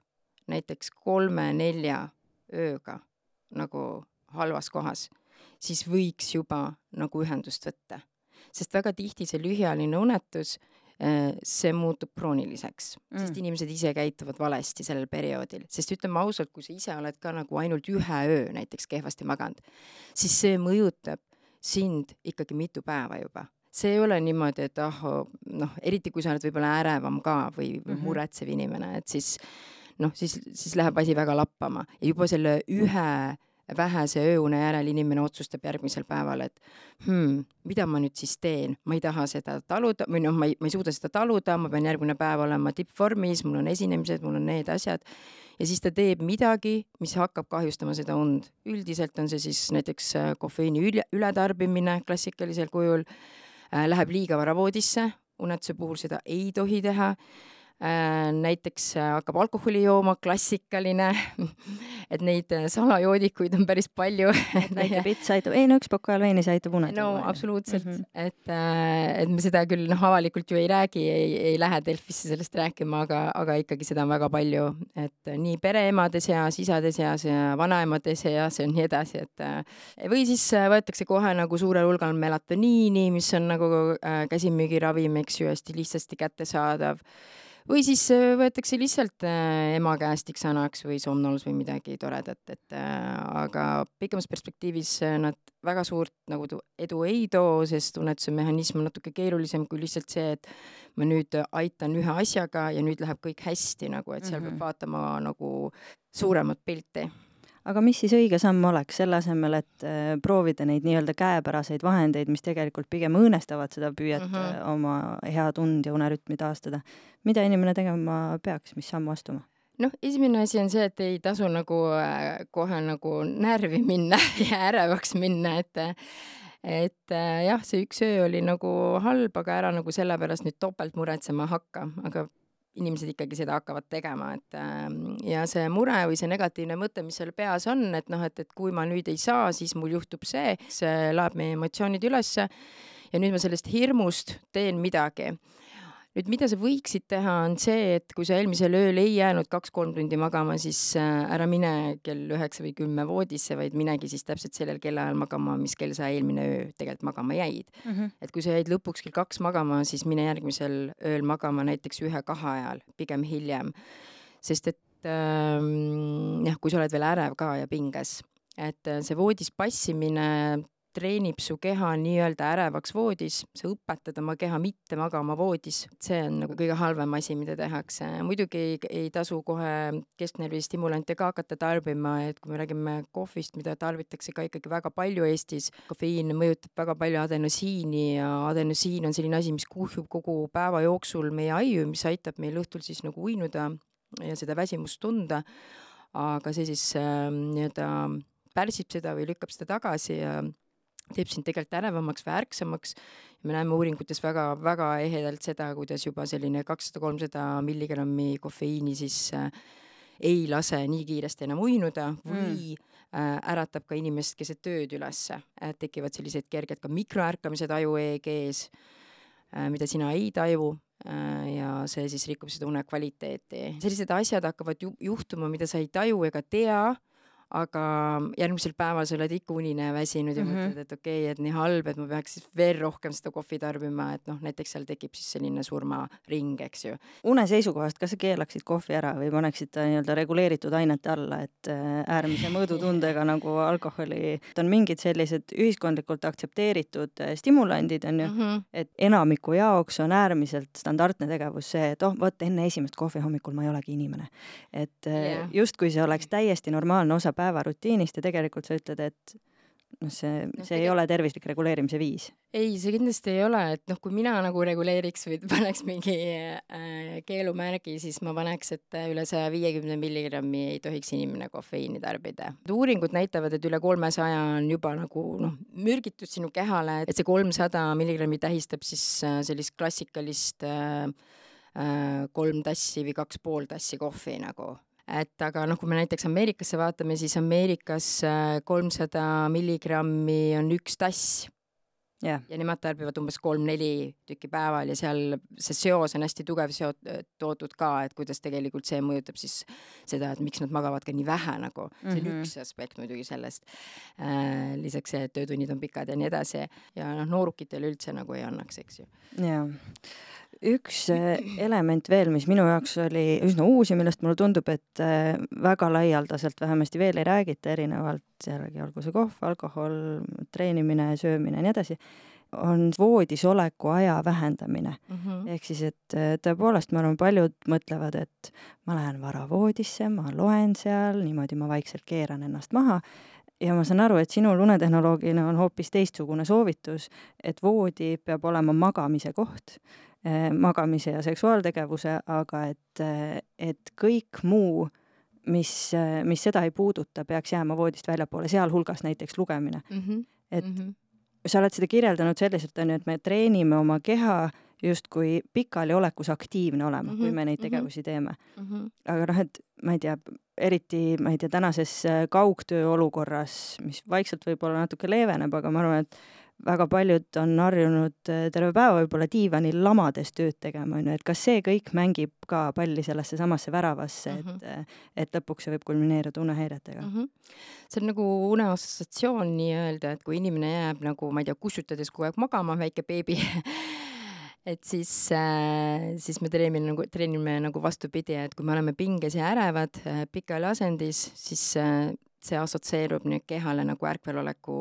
näiteks kolme-nelja ööga nagu halvas kohas, siis võiks juba nagu ühendust võtta. sest väga tihti see lühiajaline unetus, äh, see muutub krooniliseks mm., sest inimesed ise käituvad valesti sellel perioodil, sest ütleme ausalt, kui sa ise oled ka nagu ainult ühe öö näiteks kehvasti maganud, siis see mõjutab sind ikkagi mitu päeva juba see ei ole niimoodi, et ah oh, noh, eriti kui sa oled võib-olla ärevam ka või, või mhm. muretsev inimene, et siis noh, siis, siis läheb asi väga lappama ja juba selle ühe vähese ööune järel inimene otsustab järgmisel päeval, et hmm, mida ma nüüd siis teen, ma ei taha seda taluda või noh, ma ei, ma ei suuda seda taluda, ma pean järgmine päev olema tippvormis, mul on esinemised, mul on need asjad. ja siis ta teeb midagi, mis hakkab kahjustama seda und. üldiselt on see siis näiteks äh, kofeiini üle, ületarbimine klassikalisel kujul läheb liiga vara voodisse, unetuse puhul seda ei tohi teha. Äh, näiteks äh, hakkab alkoholi jooma, klassikaline, et neid äh, salajoodikuid on päris palju. Väike pits aitab, ei no üks pokaal veinis aitab une tuua. no absoluutselt. Mm, -hmm. et, et me seda küll noh, avalikult ju ei räägi, ei, ei lähe Delfisse sellest rääkima, aga, aga ikkagi seda on väga palju, et nii pereemade seas, isade seas ja vanaemade seas ja nii edasi, et või siis võetakse kohe nagu suurel hulgal melatoniini, mis on nagu käsimüügiravim, eks ju, hästi lihtsasti kättesaadav või siis äh, võetakse lihtsalt äh, ema käest X-anaks või somnolus või midagi toredat, et äh, aga pikemas perspektiivis nad väga suurt nagu edu ei too, sest tunnetuse mehhanism on natuke keerulisem kui lihtsalt see, et ma nüüd aitan ühe asjaga ja nüüd läheb kõik hästi nagu, et seal mm -hmm. Mhm. peab vaatama nagu suuremat pilti aga mis siis õige samm oleks, selle asemel, et äh, proovida neid nii-öelda käepäraseid vahendeid, mis tegelikult pigem õõnestavad seda püüet mm. -hmm. oma head und ja unerütmi taastada. mida inimene tegema peaks, mis sammu astuma? noh, esimene asi on see, et ei tasu nagu äh, kohe nagu närvi minna ja ärevaks minna, et et jah, see üks öö oli nagu halb, aga ära nagu sellepärast nüüd topelt muretsema hakka, aga inimesed ikkagi seda hakkavad tegema, et ähm, ja see mure või see negatiivne mõte, mis seal peas on, et noh, et, et kui ma nüüd ei saa, siis mul juhtub see, see laeb meie emotsioonid ülesse. Ja nüüd ma sellest hirmust teen midagi nüüd, mida sa võiksid teha, on see, et kui sa eelmisel ööl ei jäänud kaks-kolm tundi magama, siis äh, ära mine kell üheksa või kümme voodisse, vaid minegi siis täpselt sellel kellaajal magama, mis kell sa eelmine öö tegelikult magama jäid mm. -hmm. et kui sa jäid lõpuks kell kaks magama, siis mine järgmisel ööl magama näiteks ühe-kahe ajal, pigem hiljem. sest et ähm, jah, kui sa oled veel ärev ka ja pinges, et äh, see voodis passimine treenib su keha nii-öelda ärevaks voodis, sa õpetad oma keha mitte magama voodis, see on nagu kõige halvem asi, mida tehakse. muidugi ei, ei tasu kohe kesknärvi stimulante ka hakata tarbima, et kui me räägime kohvist, mida tarbitakse ka ikkagi väga palju Eestis, kofeiin mõjutab väga palju adenosiini ja adenosiin on selline asi, mis kuhjub kogu päeva jooksul meie aiu, mis aitab meil õhtul siis nagu uinuda ja seda väsimust tunda. aga see siis äh, nii-öelda pärsib seda või lükkab seda tagasi ja teeb sind tegelikult ärevamaks või ärksamaks. me näeme uuringutes väga-väga ehedalt seda, kuidas juba selline kakssada, kolmsada milligrammi kofeiini siis äh, ei lase nii kiiresti enam uinuda või äh, äratab ka inimest keset ööd ülesse, et tekivad sellised kerged ka mikroärkamised aju EEG-s äh,, mida sina ei taju ja see siis rikub seda une kvaliteeti. sellised asjad hakkavad ju juhtuma, mida sa ei taju ega tea aga järgmisel päeval sa oled ikka unine ja väsinud ja mm. -hmm. mõtled, et okei okay,, et nii halb, et ma peaks siis veel rohkem seda kohvi tarbima, et noh, näiteks seal tekib siis selline surmaring, eks ju. une seisukohast, kas sa keelaksid kohvi ära või paneksid ta nii-öelda reguleeritud ainete alla, et äh, äärmise mõõdutundega nagu alkoholi, on mingid sellised ühiskondlikult aktsepteeritud äh, stimulandid, on ju mm, -hmm. et enamiku jaoks on äärmiselt standardne tegevus see, et oh, vot enne esimest kohvi hommikul ma ei olegi inimene. et yeah. justkui see oleks täiesti normaalne osa päevarutiinist ja tegelikult sa ütled, et noh, see, Noh, see ei ole tervislik reguleerimise viis. ei, see kindlasti ei ole, et noh, kui mina nagu reguleeriks või paneks mingi äh, keelumärgi, siis ma paneks, et äh, üle saja viiekümne milligrammi ei tohiks inimene kofeiini tarbida. uuringud näitavad, et üle kolmesaja on juba nagu noh, mürgitus sinu kehale, et see kolmsada milligrammi tähistab siis äh, sellist klassikalist äh, äh, kolm tassi või kaks pool tassi kohvi nagu et aga noh, kui me näiteks Ameerikasse vaatame, siis Ameerikas äh, kolmsada milligrammi on üks tass jah, ja nemad tarbivad umbes kolm-neli tükki päeval ja seal see seos on hästi tugev seot-, toodud ka, et kuidas tegelikult see mõjutab siis seda, et miks nad magavad ka nii vähe nagu, see on Mhm. üks aspekt muidugi sellest äh,. lisaks see, et töötunnid on pikad ja nii edasi ja noh, noorukitele üldse nagu ei annaks, eks ju. jaa. Üks äh, element veel, mis minu jaoks oli üsna uus ja millest mulle tundub, et äh, väga laialdaselt vähemasti veel ei räägita, erinevalt jällegi olgu see kohv, alkohol, treenimine, söömine ja nii edasi, on voodis oleku aja vähendamine. Mm -hmm. ehk siis, et äh, tõepoolest, ma arvan, paljud mõtlevad, et ma lähen vara voodisse, ma loen seal, niimoodi ma vaikselt keeran ennast maha ja ma saan aru, et sinul unetehnoloogina on hoopis teistsugune soovitus, et voodi peab olema magamise koht, magamise ja seksuaaltegevuse, aga et, et kõik muu, mis, mis seda ei puuduta, peaks jääma voodist väljapoole, sealhulgas näiteks lugemine. Mm -hmm. et mm -hmm. sa oled seda kirjeldanud selliselt, on ju, et me treenime oma keha justkui pikali-olekus aktiivne olema mm, -hmm, kui me neid tegevusi teeme mm. -hmm. aga noh, et ma ei tea, eriti ma ei tea, tänases äh, kaugtöö olukorras, mis vaikselt võib-olla natuke leeveneb, aga ma arvan, et väga paljud on harjunud äh, terve päeva võib-olla diivanil lamades tööd tegema, on ju, et kas see kõik mängib ka palli sellesse samasse väravasse mm, -hmm. et, äh, et lõpuks see võib kulmineeruda unehäiretega mm? -hmm. see on nagu uneassotsiatsioon nii-öelda, et kui inimene jääb nagu, ma ei tea, kussutades kogu aeg magama, väike beebi et siis, äh, siis me treenime nagu, treenime nagu vastupidi, et kui me oleme pinges ja ärevad äh, pikali asendis, siis äh, see assotsieerub nüüd kehale nagu ärkveloleku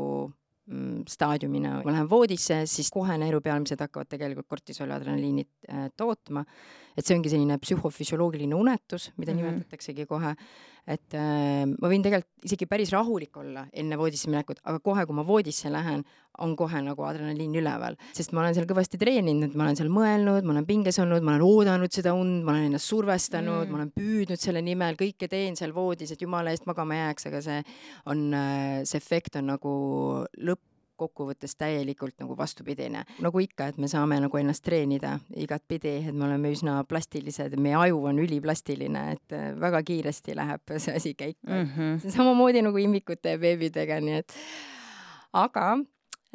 staadiumina. ma lähen voodisse, siis kohe neerupealmised hakkavad tegelikult kortisoli adrenaliini äh, tootma. Et see ongi selline psühhofüsioloogiline unetus, mida mm -hmm. nimetataksegi kohe et äh, ma võin tegelikult isegi päris rahulik olla enne voodisse minekut, aga kohe, kui ma voodisse lähen, on kohe nagu adrenaliin üleval, sest ma olen seal kõvasti treeninud, ma olen seal mõelnud, ma olen pinges olnud, ma olen oodanud seda und, ma olen ennast survestanud mm., ma olen püüdnud selle nimel, kõike teen seal voodis, et jumala eest magama jääks, aga see on, äh, see efekt on nagu lõpp kokkuvõttes täielikult nagu vastupidine. nagu ikka, et me saame nagu ennast treenida igatpidi, et me oleme üsna plastilised, meie aju on üliplastiline, et äh, väga kiiresti läheb see asi käiku mm. -hmm. samamoodi nagu imikute ja beebidega, nii et aga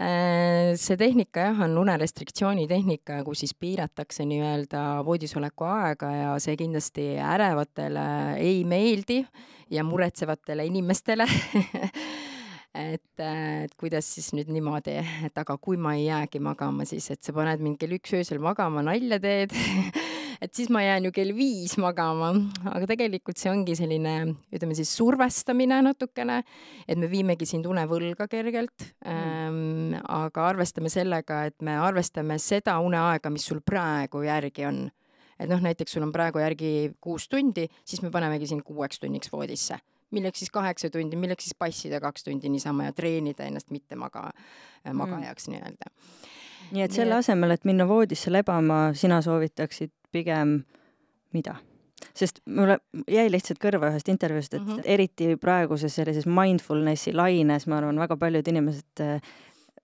äh, see tehnika jah, on unerestriktsiooni tehnika, kus siis piiratakse nii-öelda voodisoleku aega ja see kindlasti ärevatele ei meeldi ja muretsevatele inimestele et, et kuidas siis nüüd niimoodi, et aga kui ma ei jäägi magama, siis et sa paned mind kell üks öösel magama, nalja teed et siis ma jään ju kell viis magama, aga tegelikult see ongi selline, ütleme siis survestamine natukene, et me viimegi sind unevõlga kergelt. Mm.. Ähm, aga arvestame sellega, et me arvestame seda uneaega, mis sul praegu järgi on. et noh, näiteks sul on praegu järgi kuus tundi, siis me panemegi sind kuueks tunniks voodisse milleks siis kaheksa tundi, milleks siis passida kaks tundi niisama ja treenida ennast mitte maga, äh, mm. magajaks mm. nii-öelda. nii et selle asemel, et minna voodisse lebama, sina soovitaksid pigem mida? sest mulle jäi lihtsalt kõrva ühest intervjuust, et mm -hmm. eriti praeguses sellises mindfulnessi laines, ma arvan, väga paljud inimesed äh,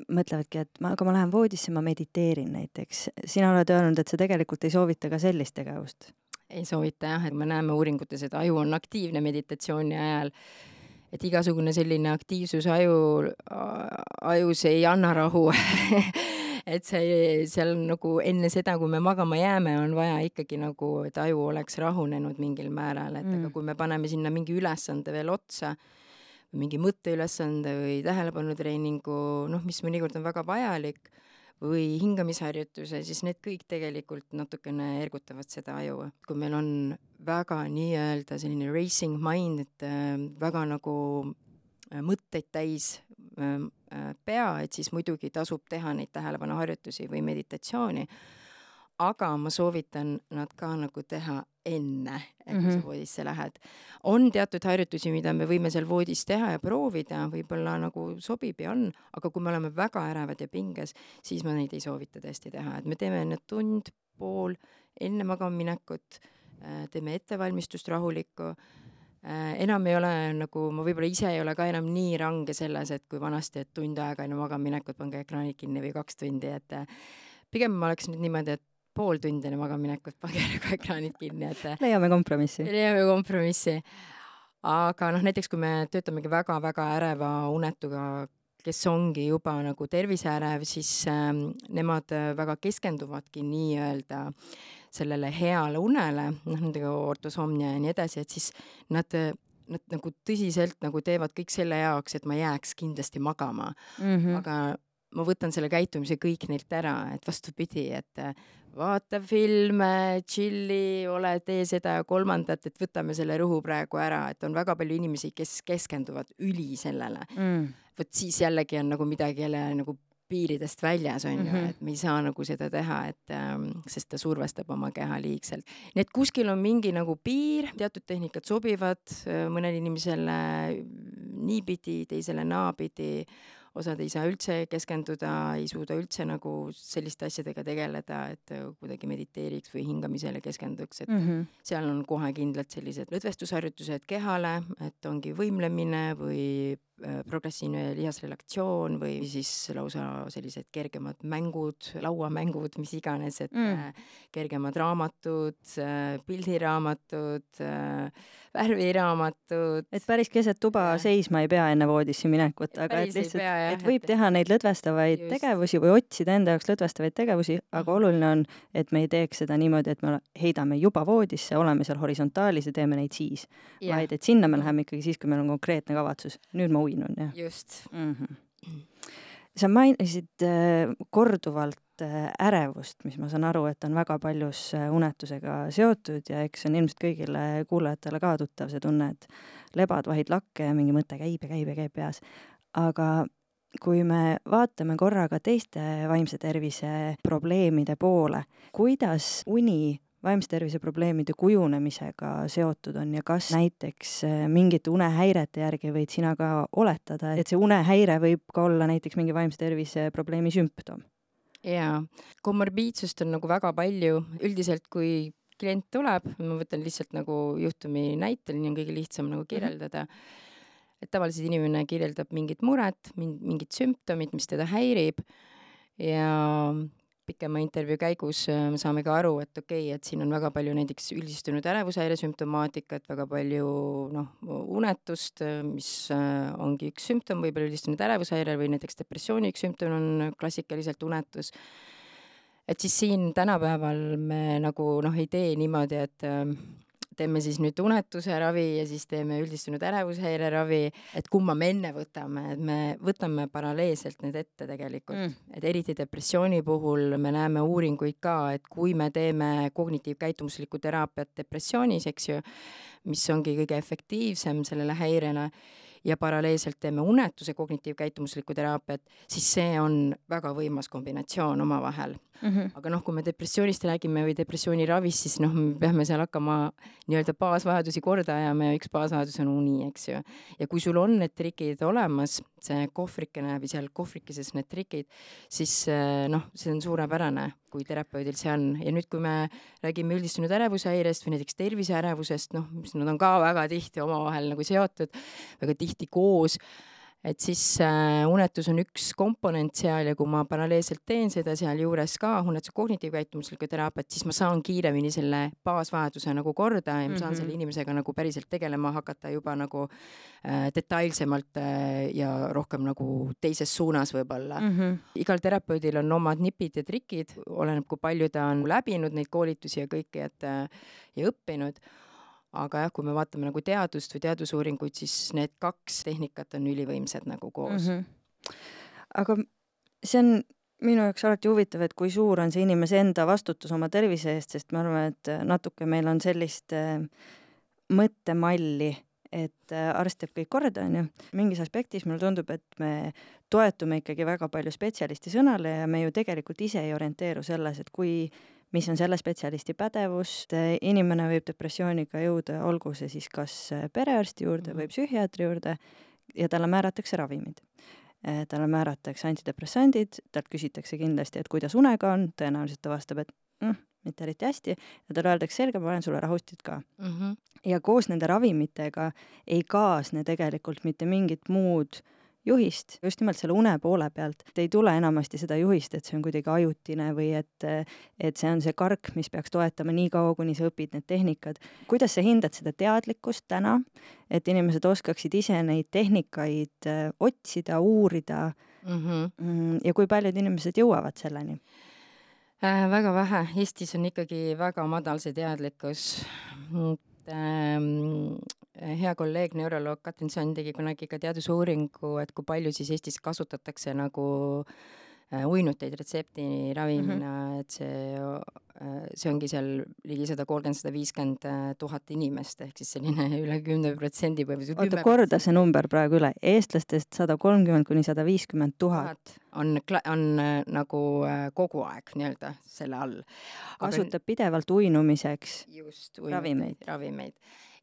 mõtlevadki, et ma, aga ma lähen voodisse, ma mediteerin näiteks. sina oled öelnud, et sa tegelikult ei soovita ka sellist tegevust ei soovita jah, et me näeme uuringutes, et aju on aktiivne meditatsiooni ajal. et igasugune selline aktiivsus aju, ajus ei anna rahu et see, seal nagu enne seda, kui me magama jääme, on vaja ikkagi nagu, et aju oleks rahunenud mingil määral, et mm. aga kui me paneme sinna mingi ülesande veel otsa, mingi mõtteülesande või tähelepanutreeningu, noh, mis mõnikord on väga vajalik või hingamisharjutuse, siis need kõik tegelikult natukene ergutavad seda aju. kui meil on väga nii-öelda selline racing mind, et äh, väga nagu äh, mõtteid täis äh, pea, et siis muidugi tasub teha neid tähelepanuharjutusi või meditatsiooni aga ma soovitan nad ka nagu teha enne, et mm -hmm. sa mhm. voodisse lähed. on teatud harjutusi, mida me võime seal voodis teha ja proovida, võib-olla nagu sobib ja on, aga kui me oleme väga ärevad ja pinges, siis ma neid ei soovita tõesti teha, et me teeme need tund, pool enne magama minekut, äh, teeme ettevalmistust rahulikku äh, enam ei ole nagu, ma võib-olla ise ei ole ka enam nii range selles, et kui vanasti, et tund aega enne magama minekut pange ekraanid kinni või kaks tundi, et äh, pigem ma oleks nüüd niimoodi, et pool tundi enne magamaminekut pagerega ekraanid kinni, et leiame kompromissi. leiame kompromissi. aga noh, näiteks kui me töötamegi väga-väga äreva unetuga, kes ongi juba nagu terviseärev, siis äh, nemad äh, väga keskenduvadki nii-öelda sellele heale unele, noh nendega ortosomnia ja nii edasi, et siis nad nad nagu tõsiselt nagu teevad kõik selle jaoks, et ma jääks kindlasti magama mm. -hmm. aga ma võtan selle käitumise kõik neilt ära, et vastupidi, et äh, vaata filme, tšilli, ole, tee seda ja kolmandat, et võtame selle rõhu praegu ära, et on väga palju inimesi, kes keskenduvad üli sellele mm.. vot siis jällegi on nagu midagi jälle nagu piiridest väljas on mm -hmm. ju, mhm. et me ei saa nagu seda teha, et ähm, sest ta survestab oma keha liigselt. nii et kuskil on mingi nagu piir, teatud tehnikad sobivad äh, mõnele inimesele niipidi, teisele naapidi osad ei saa üldse keskenduda, ei suuda üldse nagu selliste asjadega tegeleda, et kuidagi mediteeriks või hingamisele keskenduks, et mm -hmm. seal on kohe kindlalt sellised lõdvestusharjutused kehale, et ongi võimlemine või Äh, progressiivne lihasrelatsioon või siis lausa sellised kergemad mängud, lauamängud, mis iganes, et mm. Äh, kergemad raamatud, äh, pildiraamatud, värviraamatud. et päris keset tuba seisma ei pea enne voodisse minekut, aga et lihtsalt, et võib teha neid lõdvestavaid Just. tegevusi või otsida enda jaoks lõdvestavaid tegevusi, aga mm. oluline on, et me ei teeks seda niimoodi, et me heidame juba voodisse, oleme seal horisontaalis ja teeme neid siis, vaid et sinna me läheme ikkagi siis, kui meil on konkreetne kavatsus. nüüd ma uin on jah? just mm. -hmm. sa mainisid äh, korduvalt äh, ärevust, mis ma saan aru, et on väga paljus äh, unetusega seotud ja eks see on ilmselt kõigile kuulajatele ka tuttav, see tunne, et lebad, vahid lakke ja mingi mõte käib ja käib ja käib peas. aga kui me vaatame korraga teiste vaimse tervise probleemide poole, kuidas uni vaimse tervise probleemide kujunemisega seotud on ja kas näiteks äh, mingite unehäirete järgi võid sina ka oletada, et see unehäire võib ka olla näiteks mingi vaimse tervise probleemi sümptom? jaa, komorbiidsust on nagu väga palju, üldiselt kui klient tuleb, ma võtan lihtsalt nagu juhtumi näitel, nii on kõige lihtsam nagu mhm. kirjeldada mm, -hmm. Et tavaliselt inimene kirjeldab mingit muret, mingit sümptomit, mis teda häirib ja pikema intervjuu käigus äh, me saame ka aru, et okei okay,, et siin on väga palju näiteks üldistunud ärevushäire sümptomaatikat, väga palju noh, unetust, äh, mis äh, ongi üks sümptom, võib-olla üldistunud ärevushäire või näiteks depressiooni üks sümptom on klassikaliselt unetus. et siis siin tänapäeval me nagu noh, ei tee niimoodi, et teeme siis nüüd unetuse ravi ja siis teeme üldistunud ärevushäire ravi, et kumma me enne võtame, et me võtame paralleelselt need ette tegelikult. Mm., et eriti depressiooni puhul me näeme uuringuid ka, et kui me teeme kognitiivkäitumuslikku teraapiat depressioonis, eks ju, mis ongi kõige efektiivsem sellele häirele ja paralleelselt teeme unetuse kognitiivkäitumuslikku teraapiat, siis see on väga võimas kombinatsioon omavahel mm. -hmm. aga noh, kui me depressioonist räägime või depressiooni ravist, siis noh, me peame seal hakkama nii-öelda baasvajadusi korda ajama ja üks baasvajadus on uni, eks ju. ja kui sul on need trikid olemas, see kohvrikene või seal kohvrikeses need trikid, siis eh, noh, see on suurepärane, kui terapeudil see on ja nüüd, kui me räägime üldistunud ärevushäirest või näiteks terviseärevusest, noh, mis nad on ka väga tihti omavahel nagu seotud, väga tihti koos et siis äh, unetus on üks komponent seal ja kui ma paralleelselt teen seda sealjuures ka unetuse kognitiivkäitumuslikku teraapiat, siis ma saan kiiremini selle baasvajaduse nagu korda ja ma saan mm -hmm. selle inimesega nagu päriselt tegelema hakata juba nagu äh, detailsemalt äh, ja rohkem nagu teises suunas võib-olla mm. -hmm. igal terapeudil on omad nipid ja trikid, oleneb, kui palju ta on läbinud neid koolitusi ja kõike, et äh, ja õppinud aga jah, kui me vaatame nagu teadust või teadusuuringuid, siis need kaks tehnikat on ülivõimsad nagu koos mm. -hmm. aga see on minu jaoks alati huvitav, et kui suur on see inimese enda vastutus oma tervise eest, sest ma arvan, et natuke meil on sellist äh, mõttemalli, et äh, arst teeb kõik korda, onju. mingis aspektis mulle tundub, et me toetume ikkagi väga palju spetsialisti sõnale ja me ju tegelikult ise ei orienteeru selles, et kui mis on selle spetsialisti pädevus, inimene võib depressiooniga jõuda, olgu see siis kas perearsti juurde või mhm. psühhiaatri juurde ja talle määratakse ravimid. talle määratakse antidepressandid, talt küsitakse kindlasti, et kuidas unega on, tõenäoliselt ta vastab, et mm, mitte eriti hästi, ja talle öeldakse, selge, ma panen sulle rahustit ka mm. -hmm. ja koos nende ravimitega ei kaasne tegelikult mitte mingit muud äh, juhist just nimelt selle une poole pealt, et ei tule enamasti seda juhist, et see on kuidagi ajutine või et, et see on see kark, mis peaks toetama nii kaua, kuni sa õpid need tehnikad. kuidas sa hindad seda teadlikkust täna, et inimesed oskaksid ise neid tehnikaid äh, otsida, uurida mhm. mm -hmm. ja kui paljud inimesed jõuavad selleni? Äh, väga vähe, Eestis on ikkagi väga madal see teadlikkus ähm, hea kolleeg, neuroloog Katrin Sonn tegi kunagi ka teadusuuringu, et kui palju siis Eestis kasutatakse nagu äh, uinuteid retseptiravimina mm, -hmm. et see, äh, see ongi seal ligi sada kolmkümmend, sada viiskümmend äh, tuhat inimest, ehk siis selline üle kümne protsendi põhimõtteliselt. oota, korda see number praegu üle, eestlastest sada kolmkümmend kuni sada viiskümmend tuhat. on, on nagu kogu aeg nii-öelda selle all. kasutab Aga... pidevalt uinumiseks just, ravimeid. ravimeid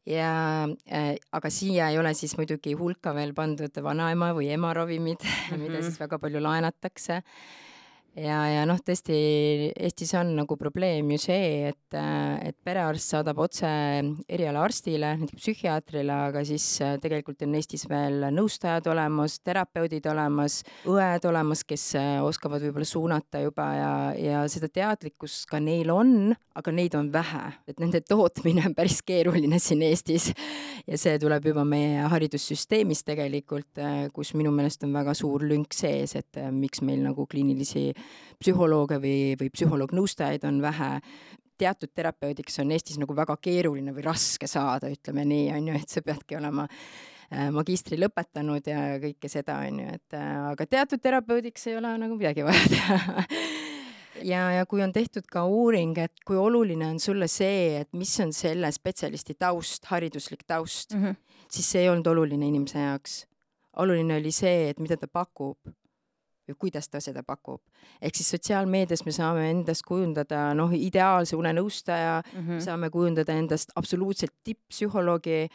ja äh, aga siia ei ole siis muidugi hulka veel pandud vanaema või ema ravimid mm, -hmm. mida siis väga palju laenatakse ja, ja noh, tõesti Eestis on nagu probleem ju see, et, et perearst saadab otse erialaarstile, näiteks psühhiaatrile, aga siis äh, tegelikult on Eestis veel nõustajad olemas, terapeudid olemas, õed olemas, kes äh, oskavad võib-olla suunata juba ja, ja seda teadlikkust ka neil on, aga neid on vähe, et nende tootmine on päris keeruline siin Eestis. ja see tuleb juba meie haridussüsteemist tegelikult, äh, kus minu meelest on väga suur lünk sees, et miks meil nagu kliinilisi psühholooge või, või psühholoog-nõustajaid on vähe, teatud terapeudiks on Eestis nagu väga keeruline või raske saada, ütleme nii, on ju, et sa peadki olema äh, magistri lõpetanud ja kõike seda, on ju, et äh, aga teatud terapeudiks ei ole nagu midagi vaja teha ja, ja kui on tehtud ka uuring, et kui oluline on sulle see, et mis on selle spetsialisti taust, hariduslik taust mm, -hmm. siis see ei olnud oluline inimese jaoks. oluline oli see, et mida ta pakub või kuidas ta seda pakub. ehk siis sotsiaalmeedias me saame endast kujundada noh, ideaalse unenõustaja mm, -hmm. saame kujundada endast absoluutselt tipp-psühholoogi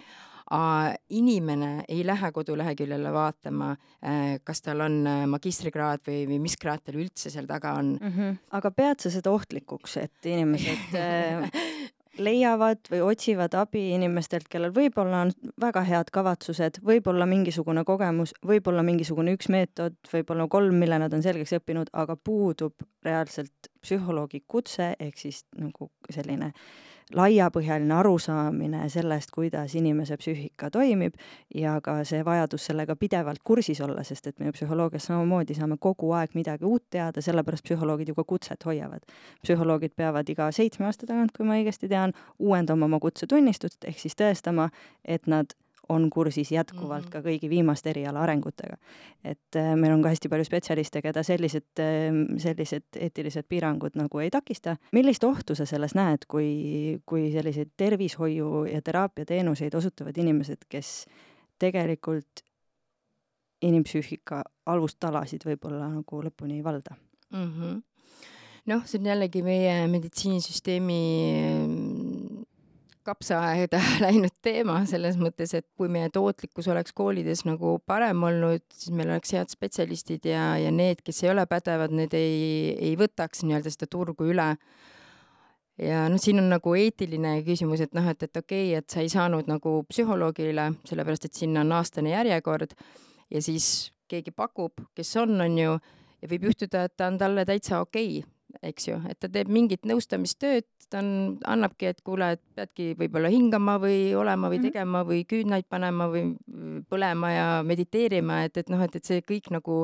inimene ei lähe koduleheküljele vaatama, äh, kas tal on äh, magistrikraad või, või mis kraad tal üldse seal taga on mm. -hmm. aga pead sa seda ohtlikuks, et inimesed äh, leiavad või otsivad abi inimestelt, kellel võib-olla on väga head kavatsused, võib-olla mingisugune kogemus, võib-olla mingisugune üks meetod, võib-olla kolm, mille nad on selgeks õppinud, aga puudub reaalselt psühholoogi kutse ehk siis nagu selline äh, laiapõhjaline arusaamine sellest, kuidas inimese psüühika toimib ja ka see vajadus sellega pidevalt kursis olla, sest et me ju psühholoogias samamoodi saame kogu aeg midagi uut teada, sellepärast psühholoogid ju ka kutset hoiavad. psühholoogid peavad iga seitsme aasta tagant, kui ma õigesti tean, uuendama oma kutsetunnistust, ehk siis tõestama, et nad on kursis jätkuvalt mm -hmm. ka kõigi viimaste eriala arengutega. et äh, meil on ka hästi palju spetsialiste, keda sellised, äh, sellised eetilised piirangud nagu ei takista. millist ohtu sa selles näed, kui, kui selliseid tervishoiu ja teraapiateenuseid osutavad inimesed, kes tegelikult inimpsüühika alustalasid võib-olla nagu lõpuni ei valda mm? -hmm. noh, see on jällegi meie meditsiinisüsteemi kapsaaeda läinud teema selles mõttes, et kui meie tootlikkus oleks koolides nagu parem olnud, siis meil oleks head spetsialistid ja, ja need, kes ei ole pädevad, need ei, ei võtaks nii-öelda seda turgu üle. ja noh, siin on nagu eetiline küsimus, et noh, et, et okei okay,, et sa ei saanud nagu psühholoogile, sellepärast et sinna on aastane järjekord ja siis keegi pakub, kes on, on ju, ja võib juhtuda, et ta on talle täitsa okei okay eks ju, et ta teeb mingit nõustamistööd, ta on, annabki, et kuule, et peadki võib-olla hingama või olema või mhm. tegema või küünlaid panema või põlema ja mediteerima, et, et noh, et, et see kõik nagu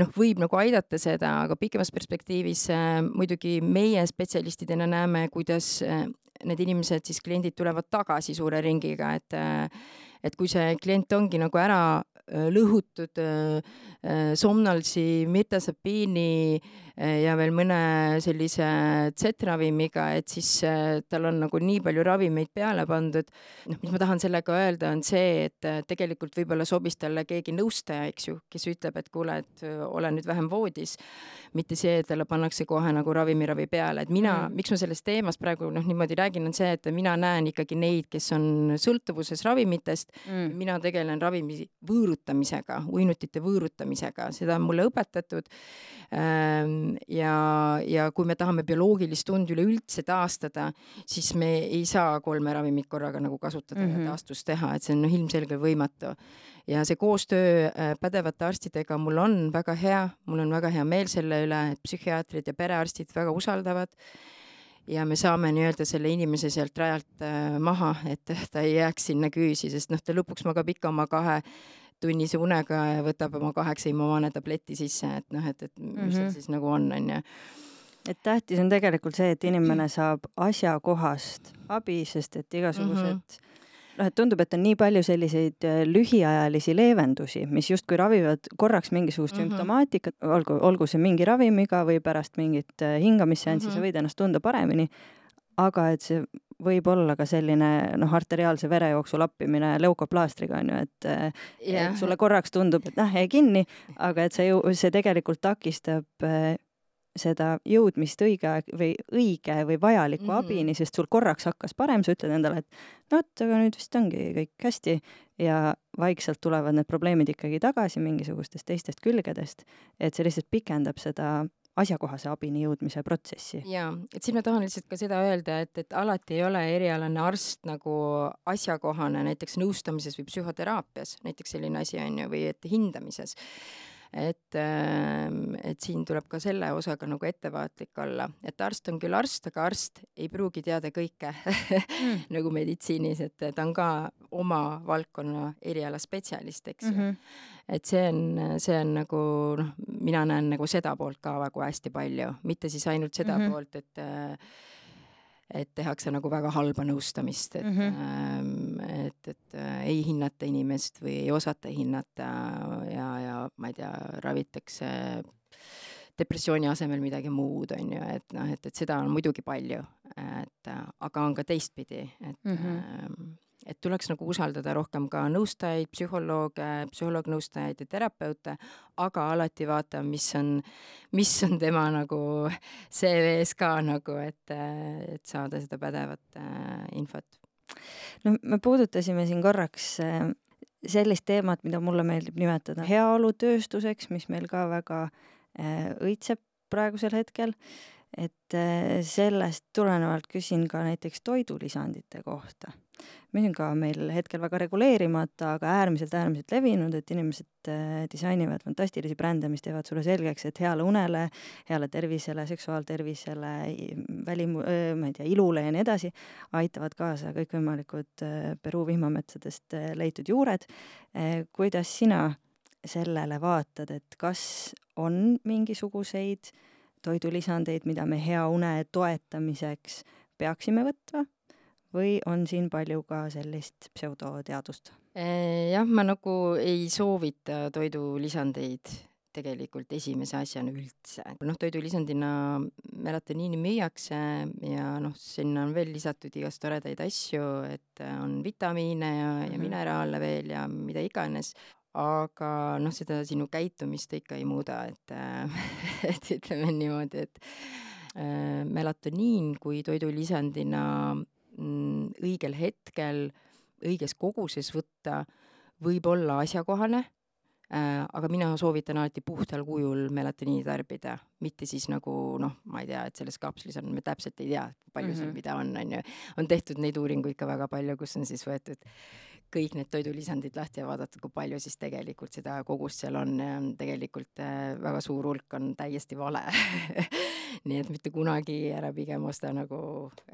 noh, võib nagu aidata seda, aga pikemas perspektiivis äh, muidugi meie spetsialistidena näeme, kuidas äh, need inimesed siis, kliendid tulevad tagasi suure ringiga, et äh, et kui see klient ongi nagu ära äh, lõhutud äh, äh, somnalsi, mirtasapiini ja veel mõne sellise Z-ravimiga, et siis tal on nagu nii palju ravimeid peale pandud. noh, mis ma tahan sellega öelda, on see, et tegelikult võib-olla sobis talle keegi nõustaja, eks ju, kes ütleb, et kuule, et ole nüüd vähem voodis, mitte see, et talle pannakse kohe nagu ravimiravi peale, et mina mm., miks ma sellest teemast praegu noh, niimoodi räägin, on see, et mina näen ikkagi neid, kes on sõltuvuses ravimitest mm.. mina tegelen ravimi võõrutamisega, uinutite võõrutamisega, seda on mulle õpetatud. Ähm, ja, ja kui me tahame bioloogilist und üleüldse taastada, siis me ei saa kolme ravimit korraga nagu kasutada mm -hmm. ja mhm. taastust teha, et see on noh, ilmselgelt võimatu ja see koostöö äh, pädevate arstidega mul on väga hea, mul on väga hea meel selle üle, et psühhiaatrid ja perearstid väga usaldavad ja me saame nii-öelda selle inimese sealt rajalt äh, maha, et ta ei jääks sinna küüsi, sest noh, ta lõpuks magab ikka oma kahe tunnise unega ja võtab oma kaheksa immovaane tableti sisse, et noh, et, et mis mm -hmm. seal mhm. siis nagu on, onju et tähtis on tegelikult see, et inimene saab asjakohast abi, sest et igasugused mm -hmm noh, et tundub, et on nii palju selliseid äh, lühiajalisi leevendusi, mis justkui ravivad korraks mingisugust mm -hmm. sümptomaatikat, olgu, olgu see mingi ravimiga või pärast mingit äh, hingamisseanssi mm, -hmm. sa võid ennast tunda paremini, aga et see võib olla ka selline noh, arteriaalse verejooksu lappimine leukoplaastriga on ju, et yeah. et sulle korraks tundub, et noh, jäi kinni, aga et see ju, see tegelikult takistab seda jõudmist õige aeg või õige või vajaliku mm -hmm. abini, sest sul korraks hakkas parem, sa ütled endale, et no vot, aga nüüd vist ongi kõik hästi ja vaikselt tulevad need probleemid ikkagi tagasi mingisugustest teistest külgedest, et see lihtsalt pikendab seda asjakohase abini jõudmise protsessi. jaa, et siin ma tahan lihtsalt ka seda öelda, et, et alati ei ole erialane arst nagu asjakohane näiteks nõustamises või psühhoteraapias, näiteks selline asi on ju, või et hindamises et, ähm, et siin tuleb ka selle osaga nagu ettevaatlik olla, et arst on küll arst, aga arst ei pruugi teada kõike mm. nagu meditsiinis, et ta on ka oma valdkonna eriala spetsialist, eks ju mm. -hmm. et see on, see on nagu noh, mina näen nagu seda poolt ka nagu hästi palju, mitte siis ainult seda mm -hmm. poolt, et äh, et tehakse nagu väga halba nõustamist, et mm, -hmm. äh, et, et äh, ei hinnata inimest või ei osata hinnata ja, ja ma ei tea, ravitakse depressiooni asemel midagi muud, on ju, et noh, et, et seda on muidugi palju, et aga on ka teistpidi, et mm -hmm et tuleks nagu usaldada rohkem ka nõustajaid, psühholooge, psühholoog-nõustajaid ja terapeute, aga alati vaata, mis on, mis on tema nagu CV-s ka nagu, et, et saada seda pädevat äh, infot. no me puudutasime siin korraks äh, sellist teemat, mida mulle meeldib nimetada heaolutööstuseks, mis meil ka väga äh, õitseb praegusel hetkel et äh, sellest tulenevalt küsin ka näiteks toidulisandite kohta, mis on ka meil hetkel väga reguleerimata, aga äärmiselt, äärmiselt levinud, et inimesed äh, disainivad fantastilisi brände, mis teevad sulle selgeks, et heale unele, heale tervisele, seksuaaltervisele, välim-, ma ei tea, ilule ja nii edasi, aitavad kaasa kõikvõimalikud äh, Peruu vihmametsadest leitud juured. kuidas sina sellele vaatad, et kas on mingisuguseid äh, toidulisandeid, mida me hea une toetamiseks peaksime võtma või on siin palju ka sellist pseudoteadust? jah, ma nagu ei soovita toidulisandeid tegelikult esimese asjana üldse. noh, toidulisandina melatoniini müüakse ja noh, sinna on veel lisatud igast toredaid asju, et on vitamiine ja mm, -hmm. ja mhm. mineraale veel ja mida iganes aga noh, seda sinu käitumist ta ikka ei muuda, et et ütleme niimoodi, et äh, melatoniin kui toidulisandina õigel hetkel õiges koguses võtta võib olla asjakohane äh,, aga mina soovitan alati puhtal kujul melatoniini tarbida, mitte siis nagu noh, ma ei tea, et selles kapslis on, me täpselt ei tea, palju mm -hmm. seal mhm. mida on, on ju. on tehtud neid uuringuid ka väga palju, kus on siis võetud kõik need toidulisandid lahti ja vaadata, kui palju siis tegelikult seda kogust seal on ja tegelikult äh, väga suur hulk on täiesti vale. Nii et mitte kunagi ära pigem osta nagu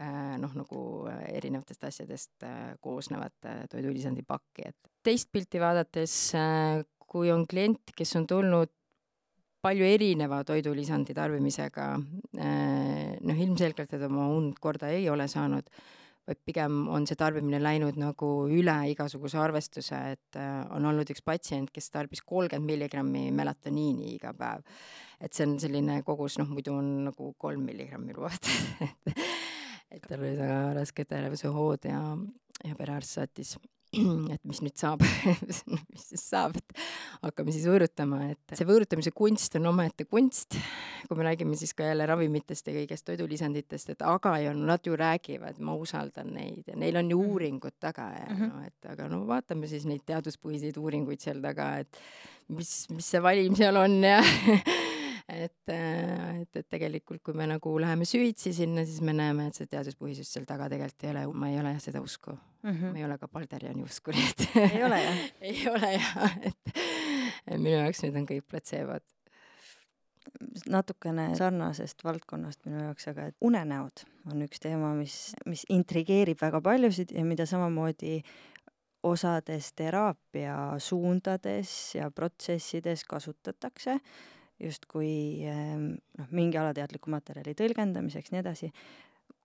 äh, noh, nagu erinevatest asjadest koosnevat toidulisandi pakki, et. Teist pilti vaadates, kui on klient, kes on tulnud palju erineva toidulisandi tarbimisega, noh, ilmselgelt, et oma und korda ei ole saanud vaid pigem on see tarbimine läinud nagu üle igasuguse arvestuse, et äh, on olnud üks patsient, kes tarbis kolmkümmend milligrammi melatoniini iga päev. et see on selline kogus, noh muidu on nagu kolm milligrammi lubatud et tal olid väga rasked ärevushood ja, ja perearst saatis et mis nüüd saab mis siis saab, et hakkame siis võõrutama, et see võõrutamise kunst on omaette kunst, kui me räägime siis ka jälle ravimitest ja kõigest toidulisanditest, et aga ju nad ju räägivad, ma usaldan neid ja neil on ju mhm. uuringud taga ja mm -hmm. no et aga no vaatame siis neid teaduspõhiseid uuringuid seal taga, et mis, mis see valim seal on ja et, äh, et, et tegelikult, kui me nagu läheme süvitsi sinna, siis me näeme, et see teaduspõhisust seal taga tegelikult ei ole, ma ei ole seda usku mm. -hmm. ma ei ole ka Balderiani usku, nii et ei ole jah ei ole jah, et minu jaoks need on kõik platseebod natukene sarnasest valdkonnast minu jaoks, aga et unenäod on üks teema, mis, mis intrigeerib väga paljusid ja mida samamoodi osades teraapia suundades ja protsessides kasutatakse justkui ehm, noh, mingi alateadliku materjali tõlgendamiseks, nii edasi.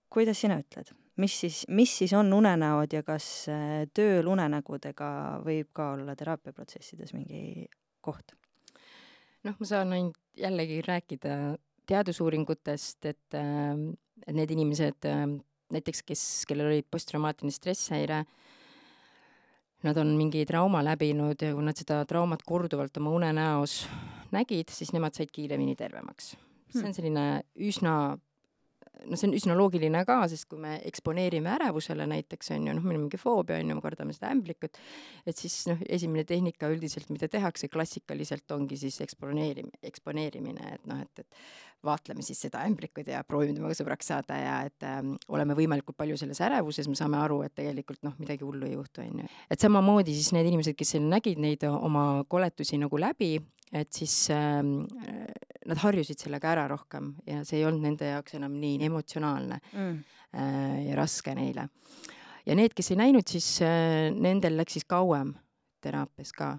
kuidas sina ütled, mis siis, mis siis on unenäod ja kas eh, tööl unenägudega võib ka olla teraapiaprotsessides mingi koht? noh, ma saan ainult jällegi rääkida teadusuuringutest, et, ehm, et need inimesed ehm, näiteks, kes, kellel oli posttraumaatiline stresshäire, nad on mingi trauma läbinud ja kui nad seda traumat korduvalt oma unenäos nägid, siis nemad said kiiremini tervemaks. see on hmm. selline üsna no see on üsna loogiline ka, sest kui me eksponeerime ärevusele näiteks on ju, noh, meil on mingi foobia on ju, me kardame seda ämblikut, et siis noh, esimene tehnika üldiselt, mida tehakse klassikaliselt, ongi siis eksponeerim-, eksponeerimine, et noh, et, et vaatleme siis seda ämblikut ja proovime temaga sõbraks saada ja et äh, oleme võimalikult palju selles ärevuses, me saame aru, et tegelikult noh, midagi hullu ei juhtu, on ju. et samamoodi siis need inimesed, kes seal nägid neid oma koletusi nagu läbi, et siis äh, nad harjusid sellega ära rohkem ja see ei olnud nende jaoks enam nii emotsionaalne mm. äh, ja raske neile. ja need, kes ei näinud, siis äh, nendel läks siis kauem teraapias ka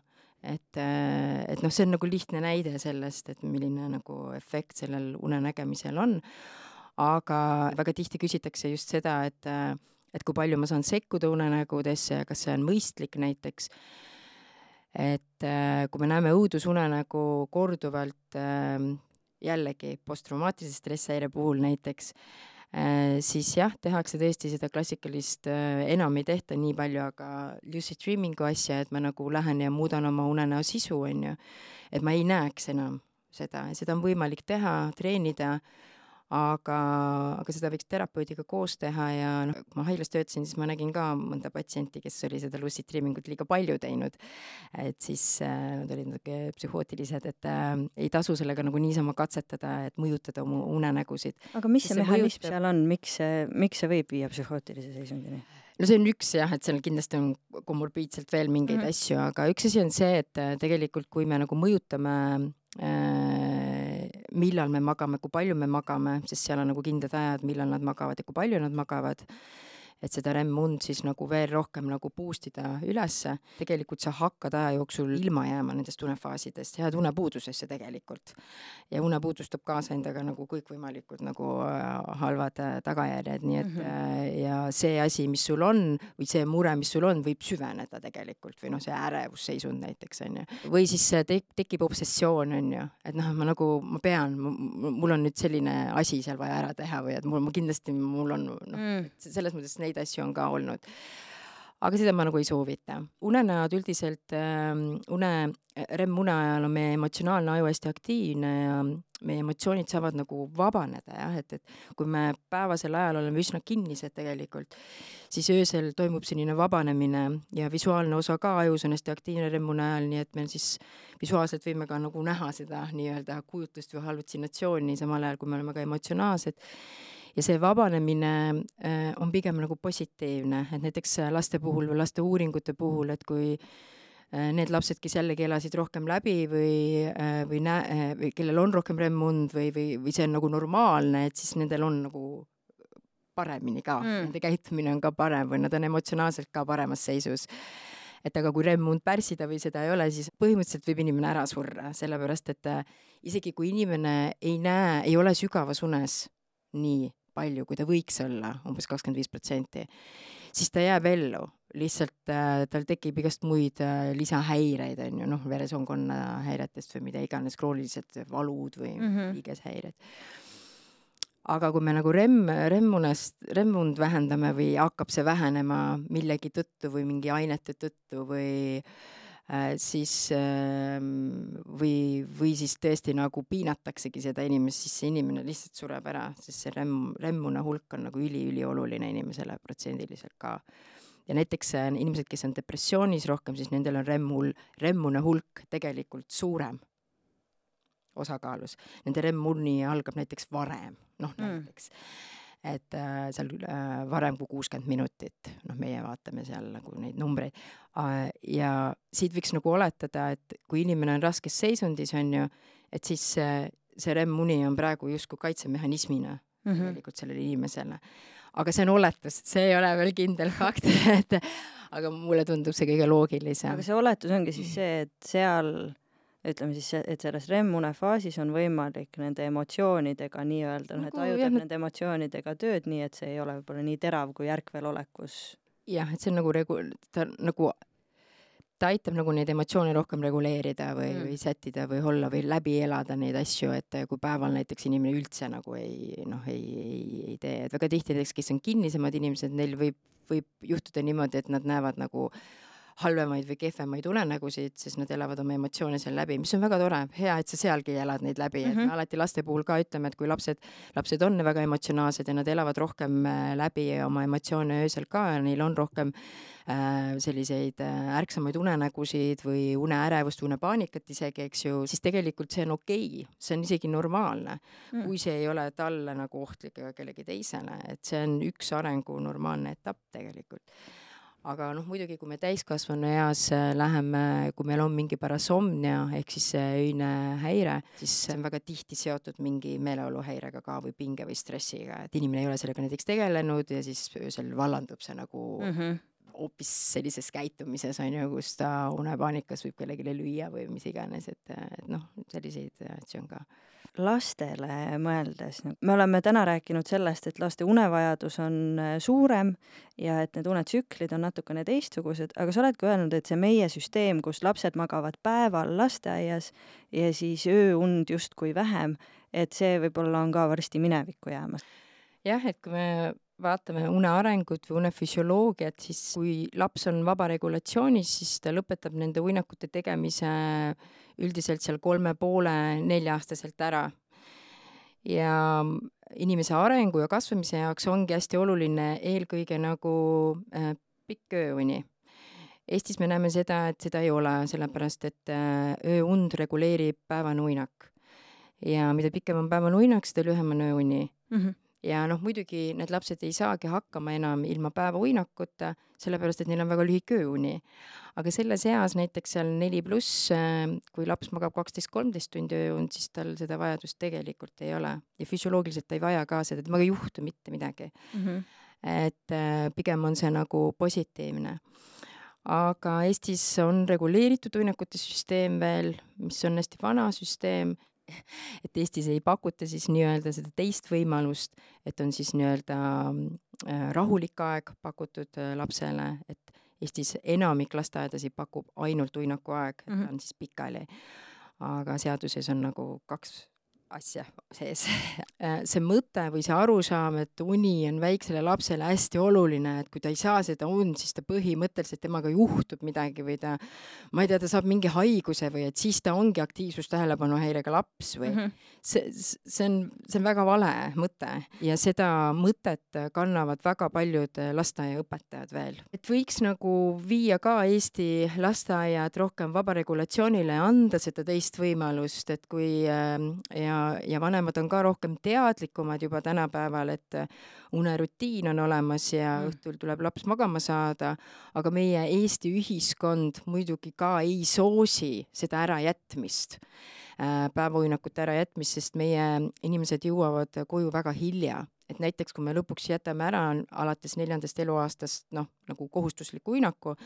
et, äh, et noh, see on nagu lihtne näide sellest, et milline nagu efekt sellel unenägemisel on. aga väga tihti küsitakse just seda, et, äh, et kui palju ma saan sekkuda unenägudesse ja kas see on mõistlik näiteks et äh, kui me näeme õudusunenägu korduvalt jällegi posttraumaatilise stresshäire puhul näiteks siis jah, tehakse tõesti seda klassikalist äh,, enam ei tehta nii palju, aga lucid dreaming'u asja, et ma nagu lähen ja muudan oma unenäo sisu, on ju. et ma ei näeks enam seda, seda on võimalik teha, treenida aga, aga seda võiks terapeudiga koos teha ja noh, kui ma haiglas töötasin, siis ma nägin ka mõnda patsienti, kes oli seda lucid dreaming ut liiga palju teinud. et siis äh, nad olid natuke psühhootilised, et äh, ei tasu sellega nagu niisama katsetada, et mõjutada oma unenägusid. aga mis see, see mehhanism mõjutab... seal on, miks see, miks see võib viia psühhootilise seisundini? no see on üks jah, et seal kindlasti on komorbiidselt veel mingeid mm -hmm. asju, aga üks asi on see, et äh, tegelikult kui me nagu mõjutame äh, millal me magame, kui palju me magame, sest seal on nagu kindlad ajad, millal nad magavad ja kui palju nad magavad et seda REM-und siis nagu veel rohkem nagu boost ida ülesse. tegelikult sa hakkad aja jooksul ilma jääma nendest unefaasidest, jääd unepuudusesse tegelikult. ja unepuudus toob kaasa endaga nagu kõikvõimalikud nagu äh, halvad äh, tagajärjed, nii et mm -hmm. ja see asi, mis sul on või see mure, mis sul on, võib süveneda tegelikult või noh, see ärevusseisund näiteks on ju. või siis tek tekib obsessioon on ju, et noh, ma nagu, ma pean, mul on nüüd selline asi seal vaja ära teha või et mul, ma kindlasti, mul on noh mm., selles mõttes neid asju on ka olnud. aga seda ma nagu ei soovita. unenäod üldiselt äh,, une, REM-une ajal on meie emotsionaalne aju hästi aktiivne ja meie emotsioonid saavad nagu vabaneda jah, et, et kui me päevasel ajal oleme üsna kinnised tegelikult, siis öösel toimub selline vabanemine ja visuaalne osa ka ajus on hästi aktiivne REM-une ajal, nii et meil siis visuaalselt võime ka nagu näha seda nii-öelda kujutust või hallutsinatsiooni, samal ajal kui me oleme ka emotsionaalsed ja see vabanemine äh, on pigem nagu positiivne, et näiteks äh, laste puhul või laste uuringute puhul, et kui äh, need lapsed, kes jällegi elasid rohkem läbi või, või näe-, või kellel on rohkem REM-und või, või, või see on nagu normaalne, et siis nendel on nagu paremini ka mm., nende käitumine on ka parem või nad on emotsionaalselt ka paremas seisus et aga kui REM-und pärssida või seda ei ole, siis põhimõtteliselt võib inimene ära surra, sellepärast et isegi kui inimene ei näe, ei ole sügavas unes nii palju, kui ta võiks olla umbes, kakskümmend viis protsenti, siis ta jääb ellu, lihtsalt äh, tal tekib igast muid äh, lisahäireid, on ju, noh, veresoonkonna häiretest või mida iganes, kroonilised valud või mm -hmm. liigeshäired. aga kui me nagu REM, REM-unest, REM-und vähendame või hakkab see vähenema millegi tõttu või mingi ainete tõttu või Äh, siis ähm, või, või siis tõesti nagu piinataksegi seda inimest, siis see inimene lihtsalt sureb ära, sest see remm, remmune hulk on nagu üliülioluline inimesele protsendiliselt ka. ja näiteks äh, inimesed, kes on depressioonis rohkem, siis nendel on remmul, remmune hulk tegelikult suurem osakaalus. Nende remmuni algab näiteks varem, noh mm. Et äh, seal äh, varem kui kuuskümmend minutit, noh, meie vaatame seal nagu neid numbreid ja siit võiks nagu oletada, et kui inimene on raskes seisundis, on ju, et siis see, see REM-uni on praegu justkui kaitsemehhanismina mm -hmm. tegelikult sellele inimesele. aga see on oletus, see ei ole veel kindel fakt et aga mulle tundub see kõige loogilisem. aga see oletus ongi siis see, et seal ütleme siis, et selles REM-une faasis on võimalik nende emotsioonidega nii-öelda, noh, et nagu aju teeb nende emotsioonidega tööd nii, et see ei ole võib-olla nii terav kui ärkvelolekus. jah, et see on nagu regu-, ta nagu, ta aitab nagu neid emotsioone rohkem reguleerida või mm., või sättida või olla või läbi elada neid asju, et kui päeval näiteks inimene üldse nagu ei noh, ei, ei, ei tee, et väga tihti näiteks, kes on kinnisemad inimesed, neil võib, võib juhtuda niimoodi, et nad näevad nagu halvemaid või kehvemaid unenägusid, siis nad elavad oma emotsioone seal läbi, mis on väga tore, hea, et sa sealgi elad neid läbi mm, -hmm. et me mhm. alati laste puhul ka ütleme, et kui lapsed, lapsed on väga emotsionaalsed ja nad elavad rohkem äh, läbi oma emotsioone öösel ka ja neil on rohkem äh, selliseid äh, ärksamaid unenägusid või uneärevust, unepaanikat isegi, eks ju, siis tegelikult see on okei okay., see on isegi normaalne mm., kui see ei ole talle nagu ohtlik ega kellegi teisele, et see on üks arengu normaalne etapp tegelikult aga noh, muidugi kui me täiskasvanu eas äh, läheme, kui meil on mingi parasomnia ehk siis öine häire, siis see on väga tihti seotud mingi meeleoluhäirega ka või pinge või stressiga, et inimene ei ole sellega näiteks tegelenud ja siis öösel vallandub see nagu mm -hmm hoopis sellises käitumises on ju, kus ta unepaanikas võib kellelegi lüüa või mis iganes, et, et noh, selliseid asju on ka lastele mõeldes, me oleme täna rääkinud sellest, et laste unevajadus on äh, suurem ja et need unetsüklid on natukene teistsugused, aga sa oled ka öelnud, et see meie süsteem, kus lapsed magavad päeval lasteaias ja siis ööund justkui vähem, et see võib-olla on ka varsti minevikku jäämas. jah, et kui me vaatame une arengut või une füsioloogiat, siis kui laps on vaba regulatsioonis, siis ta lõpetab nende uinakute tegemise üldiselt seal kolme poole, nelja-aastaselt ära. ja inimese arengu ja kasvamise jaoks ongi hästi oluline eelkõige nagu äh, pikk ööuni. Eestis me näeme seda, et seda ei ole, sellepärast et äh, ööund reguleerib päevane uinak. ja mida pikem on päevane uinak, seda lühem on ööuni mm. -hmm ja noh, muidugi need lapsed ei saagi hakkama enam ilma päevauinakuta, sellepärast et neil on väga lühike ööuni. aga selles eas näiteks seal neli pluss, äh, kui laps magab kaksteist, kolmteist tundi ööund, siis tal seda vajadust tegelikult ei ole ja füsioloogiliselt ta ei vaja ka seda, temaga ei juhtu mitte midagi mm. -hmm. et äh, pigem on see nagu positiivne aga Eestis on reguleeritud uinakute süsteem veel, mis on hästi vana süsteem et Eestis ei pakuta siis nii-öelda seda teist võimalust, et on siis nii-öelda äh, rahulik aeg pakutud äh, lapsele, et Eestis enamik lasteaedasid pakub ainult uinakuaeg, et -hmm. ta on siis pikali. aga seaduses on nagu kaks asja sees. see mõte või see arusaam, et uni on väiksele lapsele hästi oluline, et kui ta ei saa seda und, siis ta põhimõtteliselt temaga juhtub midagi või ta, ma ei tea, ta saab mingi haiguse või et siis ta ongi aktiivsus-tähelepanuhäirega laps või mm -hmm. see, see on, see on väga vale mõte ja seda mõtet kannavad väga paljud lasteaiaõpetajad veel. et võiks nagu viia ka Eesti lasteaiad rohkem vabaregulatsioonile ja anda seda teist võimalust, et kui ja ja, ja vanemad on ka rohkem teadlikumad juba tänapäeval, et unerutiin on olemas ja mm. õhtul tuleb laps magama saada, aga meie Eesti ühiskond muidugi ka ei soosi seda ärajätmist, äh, päevauinakute ärajätmist, sest meie inimesed jõuavad koju väga hilja et näiteks kui me lõpuks jätame ära alates neljandast eluaastast noh, nagu kohustusliku uinaku,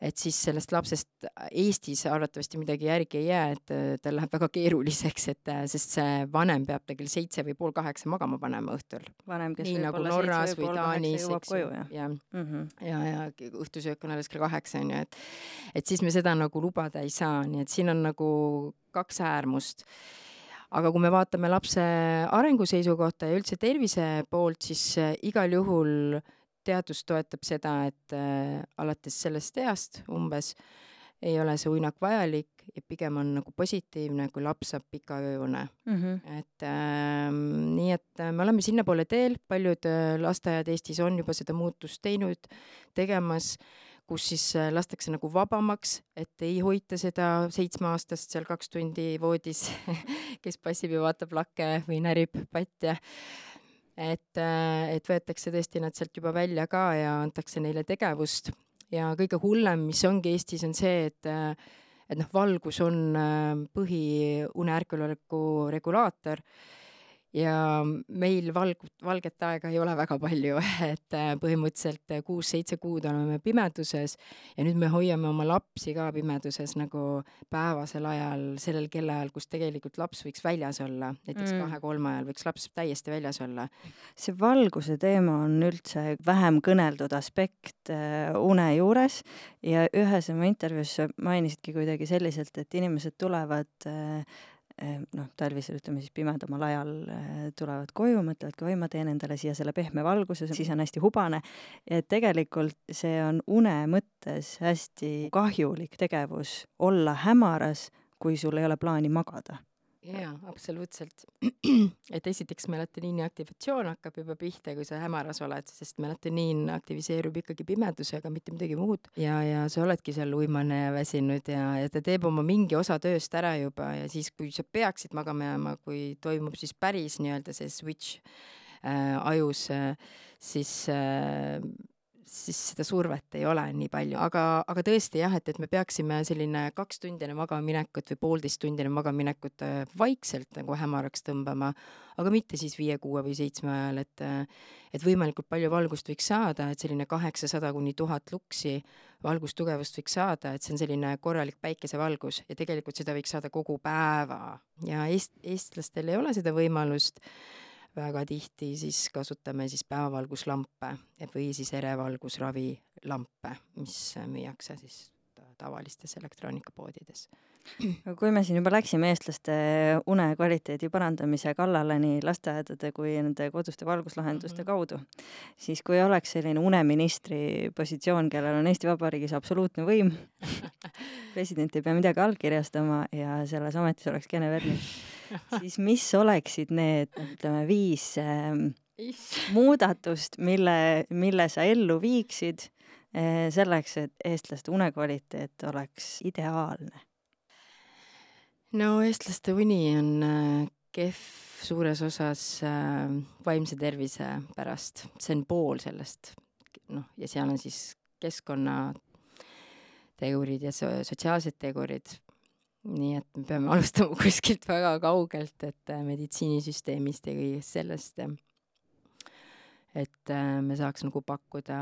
et siis sellest lapsest Eestis arvatavasti midagi järgi ei jää, et äh, tal läheb väga keeruliseks, et äh, sest see vanem peab ta kell seitse või pool kaheksa magama panema õhtul. nii nagu Norras või Taanis, eks ju, ja mm, -hmm. ja, ja õhtusöök on alles kell kaheksa on ju, et et siis me seda nagu lubada ei saa, nii et siin on nagu kaks äärmust aga kui me vaatame lapse arengu seisukohta ja üldse tervise poolt, siis äh, igal juhul teadus toetab seda, et äh, alates sellest east umbes ei ole see uinak vajalik ja pigem on nagu positiivne, kui laps saab pika ööune mm. -hmm. et äh, nii, et me oleme sinnapoole teel, paljud äh, lasteaiad Eestis on juba seda muutust teinud, tegemas, kus siis äh, lastakse nagu vabamaks, et ei hoita seda seitsmeaastast seal kaks tundi voodis kes passib ja vaatab lakke või närib patja et, äh, et võetakse tõesti nad sealt juba välja ka ja antakse neile tegevust. Ja kõige hullem, mis ongi Eestis, on see, et äh, et noh, valgus on äh, põhiune ärkveloleku regulaator ja meil valg-, valget aega ei ole väga palju, et äh, põhimõtteliselt äh, kuus-seitse kuud oleme pimeduses ja nüüd me hoiame oma lapsi ka pimeduses nagu päevasel ajal, sellel kellaajal, kus tegelikult laps võiks väljas olla, näiteks mm. kahe-kolme ajal võiks laps täiesti väljas olla. see valguse teema on üldse vähem kõneldud aspekt äh, une juures ja ühes oma intervjuus mainisidki kuidagi selliselt, et inimesed tulevad äh, noh, talvisel, ütleme siis pimedamal ajal äh, tulevad koju, mõtlevadki, oi, ma teen endale siia selle pehme valguse, siis on hästi hubane. et tegelikult see on une mõttes hästi kahjulik tegevus olla hämaras, kui sul ei ole plaani magada jaa, absoluutselt. et esiteks melatoniini aktivatsioon hakkab juba pihta, kui sa hämaras oled, sest melatoniin aktiviseerub ikkagi pimedusega, mitte midagi muud. ja, ja sa oledki seal uimane ja väsinud ja, ja ta teeb oma mingi osa tööst ära juba ja siis, kui sa peaksid magama jääma, kui toimub siis päris nii-öelda see switch äh, ajus äh,, siis äh, siis seda survet ei ole nii palju, aga, aga tõesti jah, et, et me peaksime selline kaks tundi enne magamaminekut või poolteist tundi enne magamaminekut äh, vaikselt nagu hämaraks tõmbama, aga mitte siis viie, kuue või seitsme ajal, et et võimalikult palju valgust võiks saada, et selline kaheksasada kuni tuhat luksi valgustugevust võiks saada, et see on selline korralik päikesevalgus ja tegelikult seda võiks saada kogu päeva. Ja eest-, eestlastel ei ole seda võimalust väga tihti siis kasutame siis päevavalguslampe või siis erevalgusravi lampe, mis müüakse siis tavalistes elektroonikapoodides. kui me siin juba läksime eestlaste une kvaliteedi parandamise kallale nii lasteaedade kui nende koduste valguslahenduste mm -hmm. kaudu, siis kui oleks selline uneministri positsioon, kellel on Eesti Vabariigis absoluutne võim president ei pea midagi allkirjastama ja selles ametis oleks Kene Vernik, siis mis oleksid need, ütleme, viis äh, muudatust, mille, mille sa ellu viiksid eh, selleks, et eestlaste unekvaliteet oleks ideaalne? no eestlaste uni on äh, kehv suures osas äh, vaimse tervise pärast, see on pool sellest. noh, ja seal on siis keskkonnategurid ja so sotsiaalsed tegurid. Nii et me peame alustama kuskilt väga kaugelt, et äh, meditsiinisüsteemist ja kõigest sellest et äh, me saaks nagu pakkuda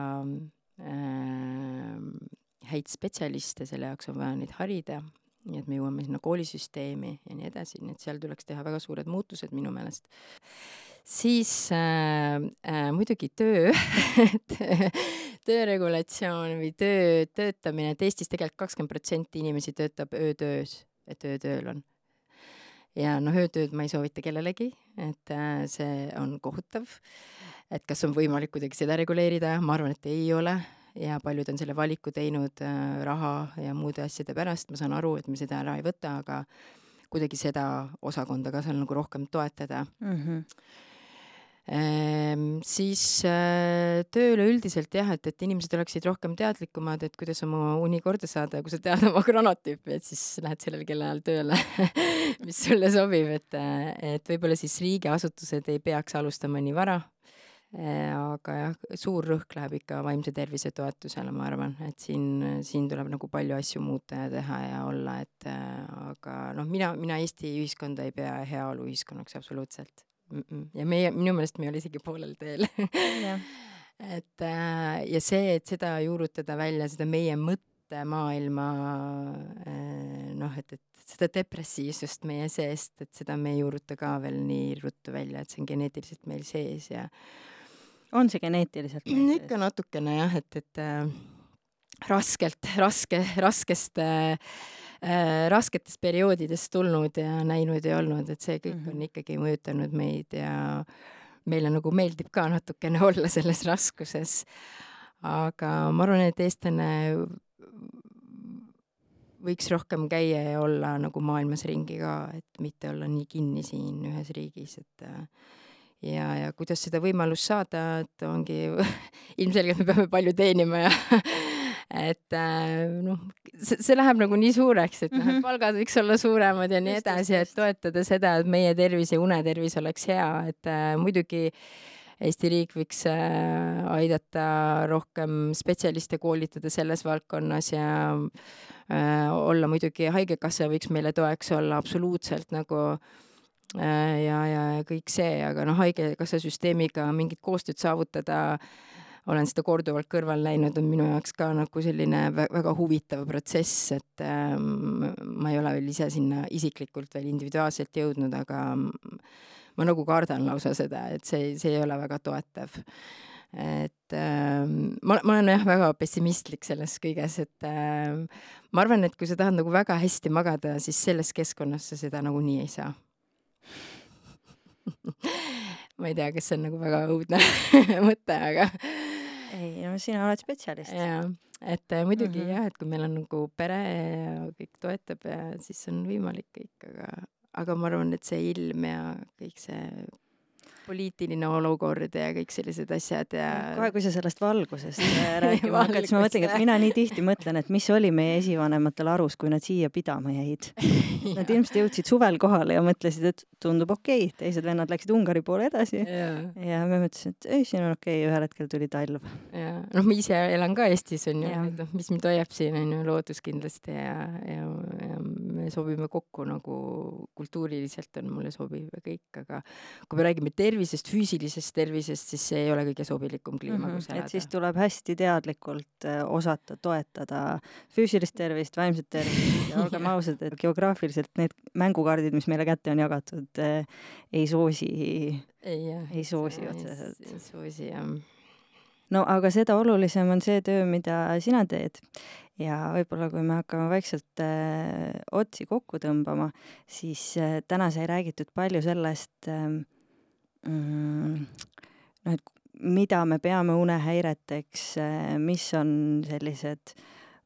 äh, häid spetsialiste, selle jaoks on vaja neid harida, nii et me jõuame sinna koolisüsteemi ja nii edasi, nii et seal tuleks teha väga suured muutused minu meelest. siis äh, äh, muidugi töö tööregulatsioon või töö, töötamine, et Eestis tegelikult kakskümmend protsenti inimesi töötab öötöös, et öötööl on. Ja noh, öötööd ma ei soovita kellelegi, et äh, see on kohutav. Et kas on võimalik kuidagi seda reguleerida, ma arvan, et ei ole. Ja paljud on selle valiku teinud äh, raha ja muude asjade pärast, ma saan aru, et me seda ära ei võta, aga kuidagi seda osakonda ka seal nagu rohkem toetada. Mm. -hmm. Ehm, siis äh, tööle üldiselt jah, et, et inimesed oleksid rohkem teadlikumad, et kuidas oma uni korda saada ja kui sa tead oma kronotüüpi, et siis lähed sellel kellaajal tööle mis sulle sobib, et, et võib-olla siis riigiasutused ei peaks alustama nii vara. Äh, aga jah, suur rõhk läheb ikka vaimse tervise toetusele, ma arvan, et siin, siin tuleb nagu palju asju muuta ja teha ja olla, et äh, aga noh, mina, mina Eesti ühiskonda ei pea heaoluühiskonnaks absoluutselt mm. -mm. ja meie, minu meelest me ei ole isegi poolel teel et äh, ja see, et seda juurutada välja, seda meie mõttemaailma noh, et, et seda depressiivsust meie seest, et seda me ei juuruta ka veel nii ruttu välja, et see on geneetiliselt meil sees ja on see geneetiliselt? ikka natukene jah, et, et äh, raskelt, raske, raskest äh, äh, rasketest perioodidest tulnud ja näinud ja olnud, et see kõik mm -hmm. on mhm. ikkagi mõjutanud meid ja meile nagu meeldib ka natukene olla selles raskuses. aga ma arvan, et eestlane võiks rohkem käia ja olla nagu maailmas ringi ka, et mitte olla nii kinni siin ühes riigis, et äh, ja, ja kuidas seda võimalust saada, et ongi ilmselgelt me peame palju teenima ja et äh, noh, see, läheb nagu nii suureks, et noh, et mhm. palgad võiks olla suuremad ja nii edasi, et toetada seda, et meie tervis ja unetervis oleks hea, et äh, muidugi Eesti riik võiks äh, aidata rohkem spetsialiste koolitada selles valdkonnas ja äh, olla muidugi, Haigekassa võiks meile toeks olla absoluutselt nagu äh, Äh, ja, ja kõik see, aga noh, Haigekassa süsteemiga mingit koostööd saavutada, olen seda korduvalt kõrval näinud, on minu jaoks ka nagu selline väga huvitav protsess, et ähm, ma ei ole veel ise sinna isiklikult veel individuaalselt jõudnud, aga ma nagu kardan lausa seda, et see, see ei ole väga toetav et äh, ma, ma olen jah väga pessimistlik selles kõiges, et äh, ma arvan, et kui sa tahad nagu väga hästi magada, siis selles keskkonnas sa seda nagunii ei saa ma ei tea, kas see on nagu väga õudne mõte, aga. Ei, no sina oled spetsialist. jaa, et äh, muidugi mm -hmm. jah, et kui meil on nagu pere ja kõik toetab ja siis on võimalik kõik, aga, aga ma arvan, et see ilm ja kõik see poliitiline olukord ja kõik sellised asjad ja. kohe, kui sa sellest valgusest äh, rääkima hakkad, siis ma mõtlengi, et mina nii tihti mõtlen, et mis oli meie esivanematel arus, kui nad siia pidama jäid. Nad ilmselt jõudsid suvel kohale ja mõtlesid, et tundub okei okay., teised vennad läksid Ungari poole edasi ja, ja me mõtlesime, et ei, siin on okei okay., ühel hetkel tuli talv. ja noh, ma ise elan ka Eestis onju, et noh, mis mind hoiab siin onju, loodus kindlasti ja, ja, ja me sobime kokku nagu kultuuriliselt on mulle sobiv ja kõik, aga kui me räägime tervisest, tervisest, füüsilisest tervisest, siis see ei ole kõige sobilikum kliima mm, -hmm. kus elada. et siis tuleb hästi teadlikult äh, osata toetada füüsilist tervist, vaimset tervist ja olgem ausad, et geograafiliselt need mängukaardid, mis meile kätte on jagatud, äh, ei soosi, ei, soosi otseselt. ei soosi jah no aga seda olulisem on see töö, mida sina teed ja võib-olla kui me hakkame vaikselt äh, otsi kokku tõmbama, siis äh, täna sai räägitud palju sellest äh, noh, et mida me peame unehäireteks äh,, mis on sellised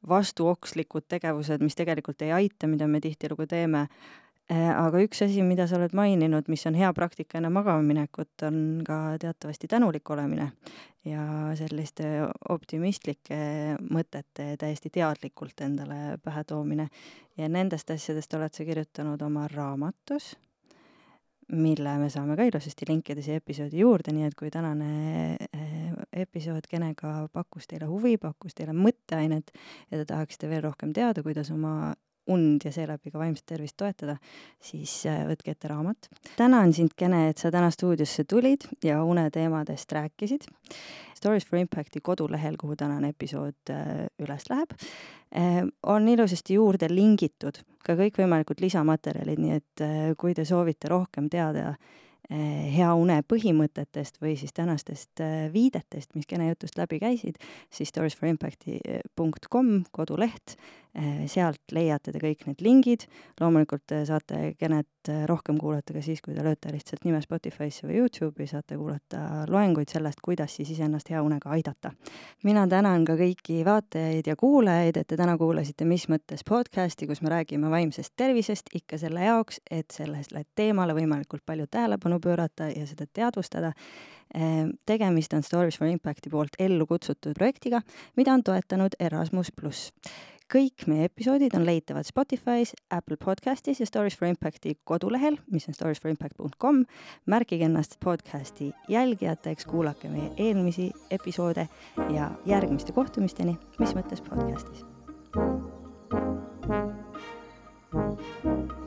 vastuokslikud tegevused, mis tegelikult ei aita, mida me tihtilugu teeme äh,. aga üks asi, mida sa oled maininud, mis on hea praktika enne magama minekut, on ka teatavasti tänulik olemine ja selliste optimistlike mõtete täiesti teadlikult endale pähe toomine. ja nendest asjadest oled sa kirjutanud oma raamatus, mille me saame ka ilusasti linkida siia episoodi juurde, nii et kui tänane eh, episood Genega pakkus teile huvi, pakkus teile mõtteainet ja te tahaksite veel rohkem teada, kuidas oma und ja seeläbi ka vaimset tervist toetada, siis äh, võtke ette raamat. tänan sind, Kene, et sa täna stuudiosse tulid ja uneteemadest rääkisid. Stories for Impacti kodulehel, kuhu tänane episood äh, üles läheb, äh, on ilusasti juurde lingitud ka kõikvõimalikud lisamaterjalid, nii et kui te soovite rohkem teada hea une põhimõtetest või siis tänastest viidetest, mis Kene jutust läbi käisid, siis storiesforimpacti.com koduleht Eh, sealt leiate te kõik need lingid, loomulikult eh, saate Genet eh, rohkem kuulata ka siis, kui te lööte lihtsalt nime Spotify'sse või Youtube'i, saate kuulata loenguid sellest, kuidas siis iseennast hea unega aidata. mina tänan ka kõiki vaatajaid ja kuulajaid, et te täna kuulasite Mis mõttes podcasti, kus me räägime vaimsest tervisest ikka selle jaoks, et sellele teemale võimalikult palju tähelepanu pöörata ja seda teadvustada. Tegemist on Stories for Impacti poolt ellu kutsutud projektiga, mida on toetanud Erasmus pluss kõik meie episoodid on leitavad Spotify's, Apple podcastis ja Stories for Impacti kodulehel, mis on storiesforimpact.com. märkige ennast podcasti jälgijateks, kuulake meie eelmisi episoode ja järgmiste kohtumisteni, mis mõttes podcastis. thank you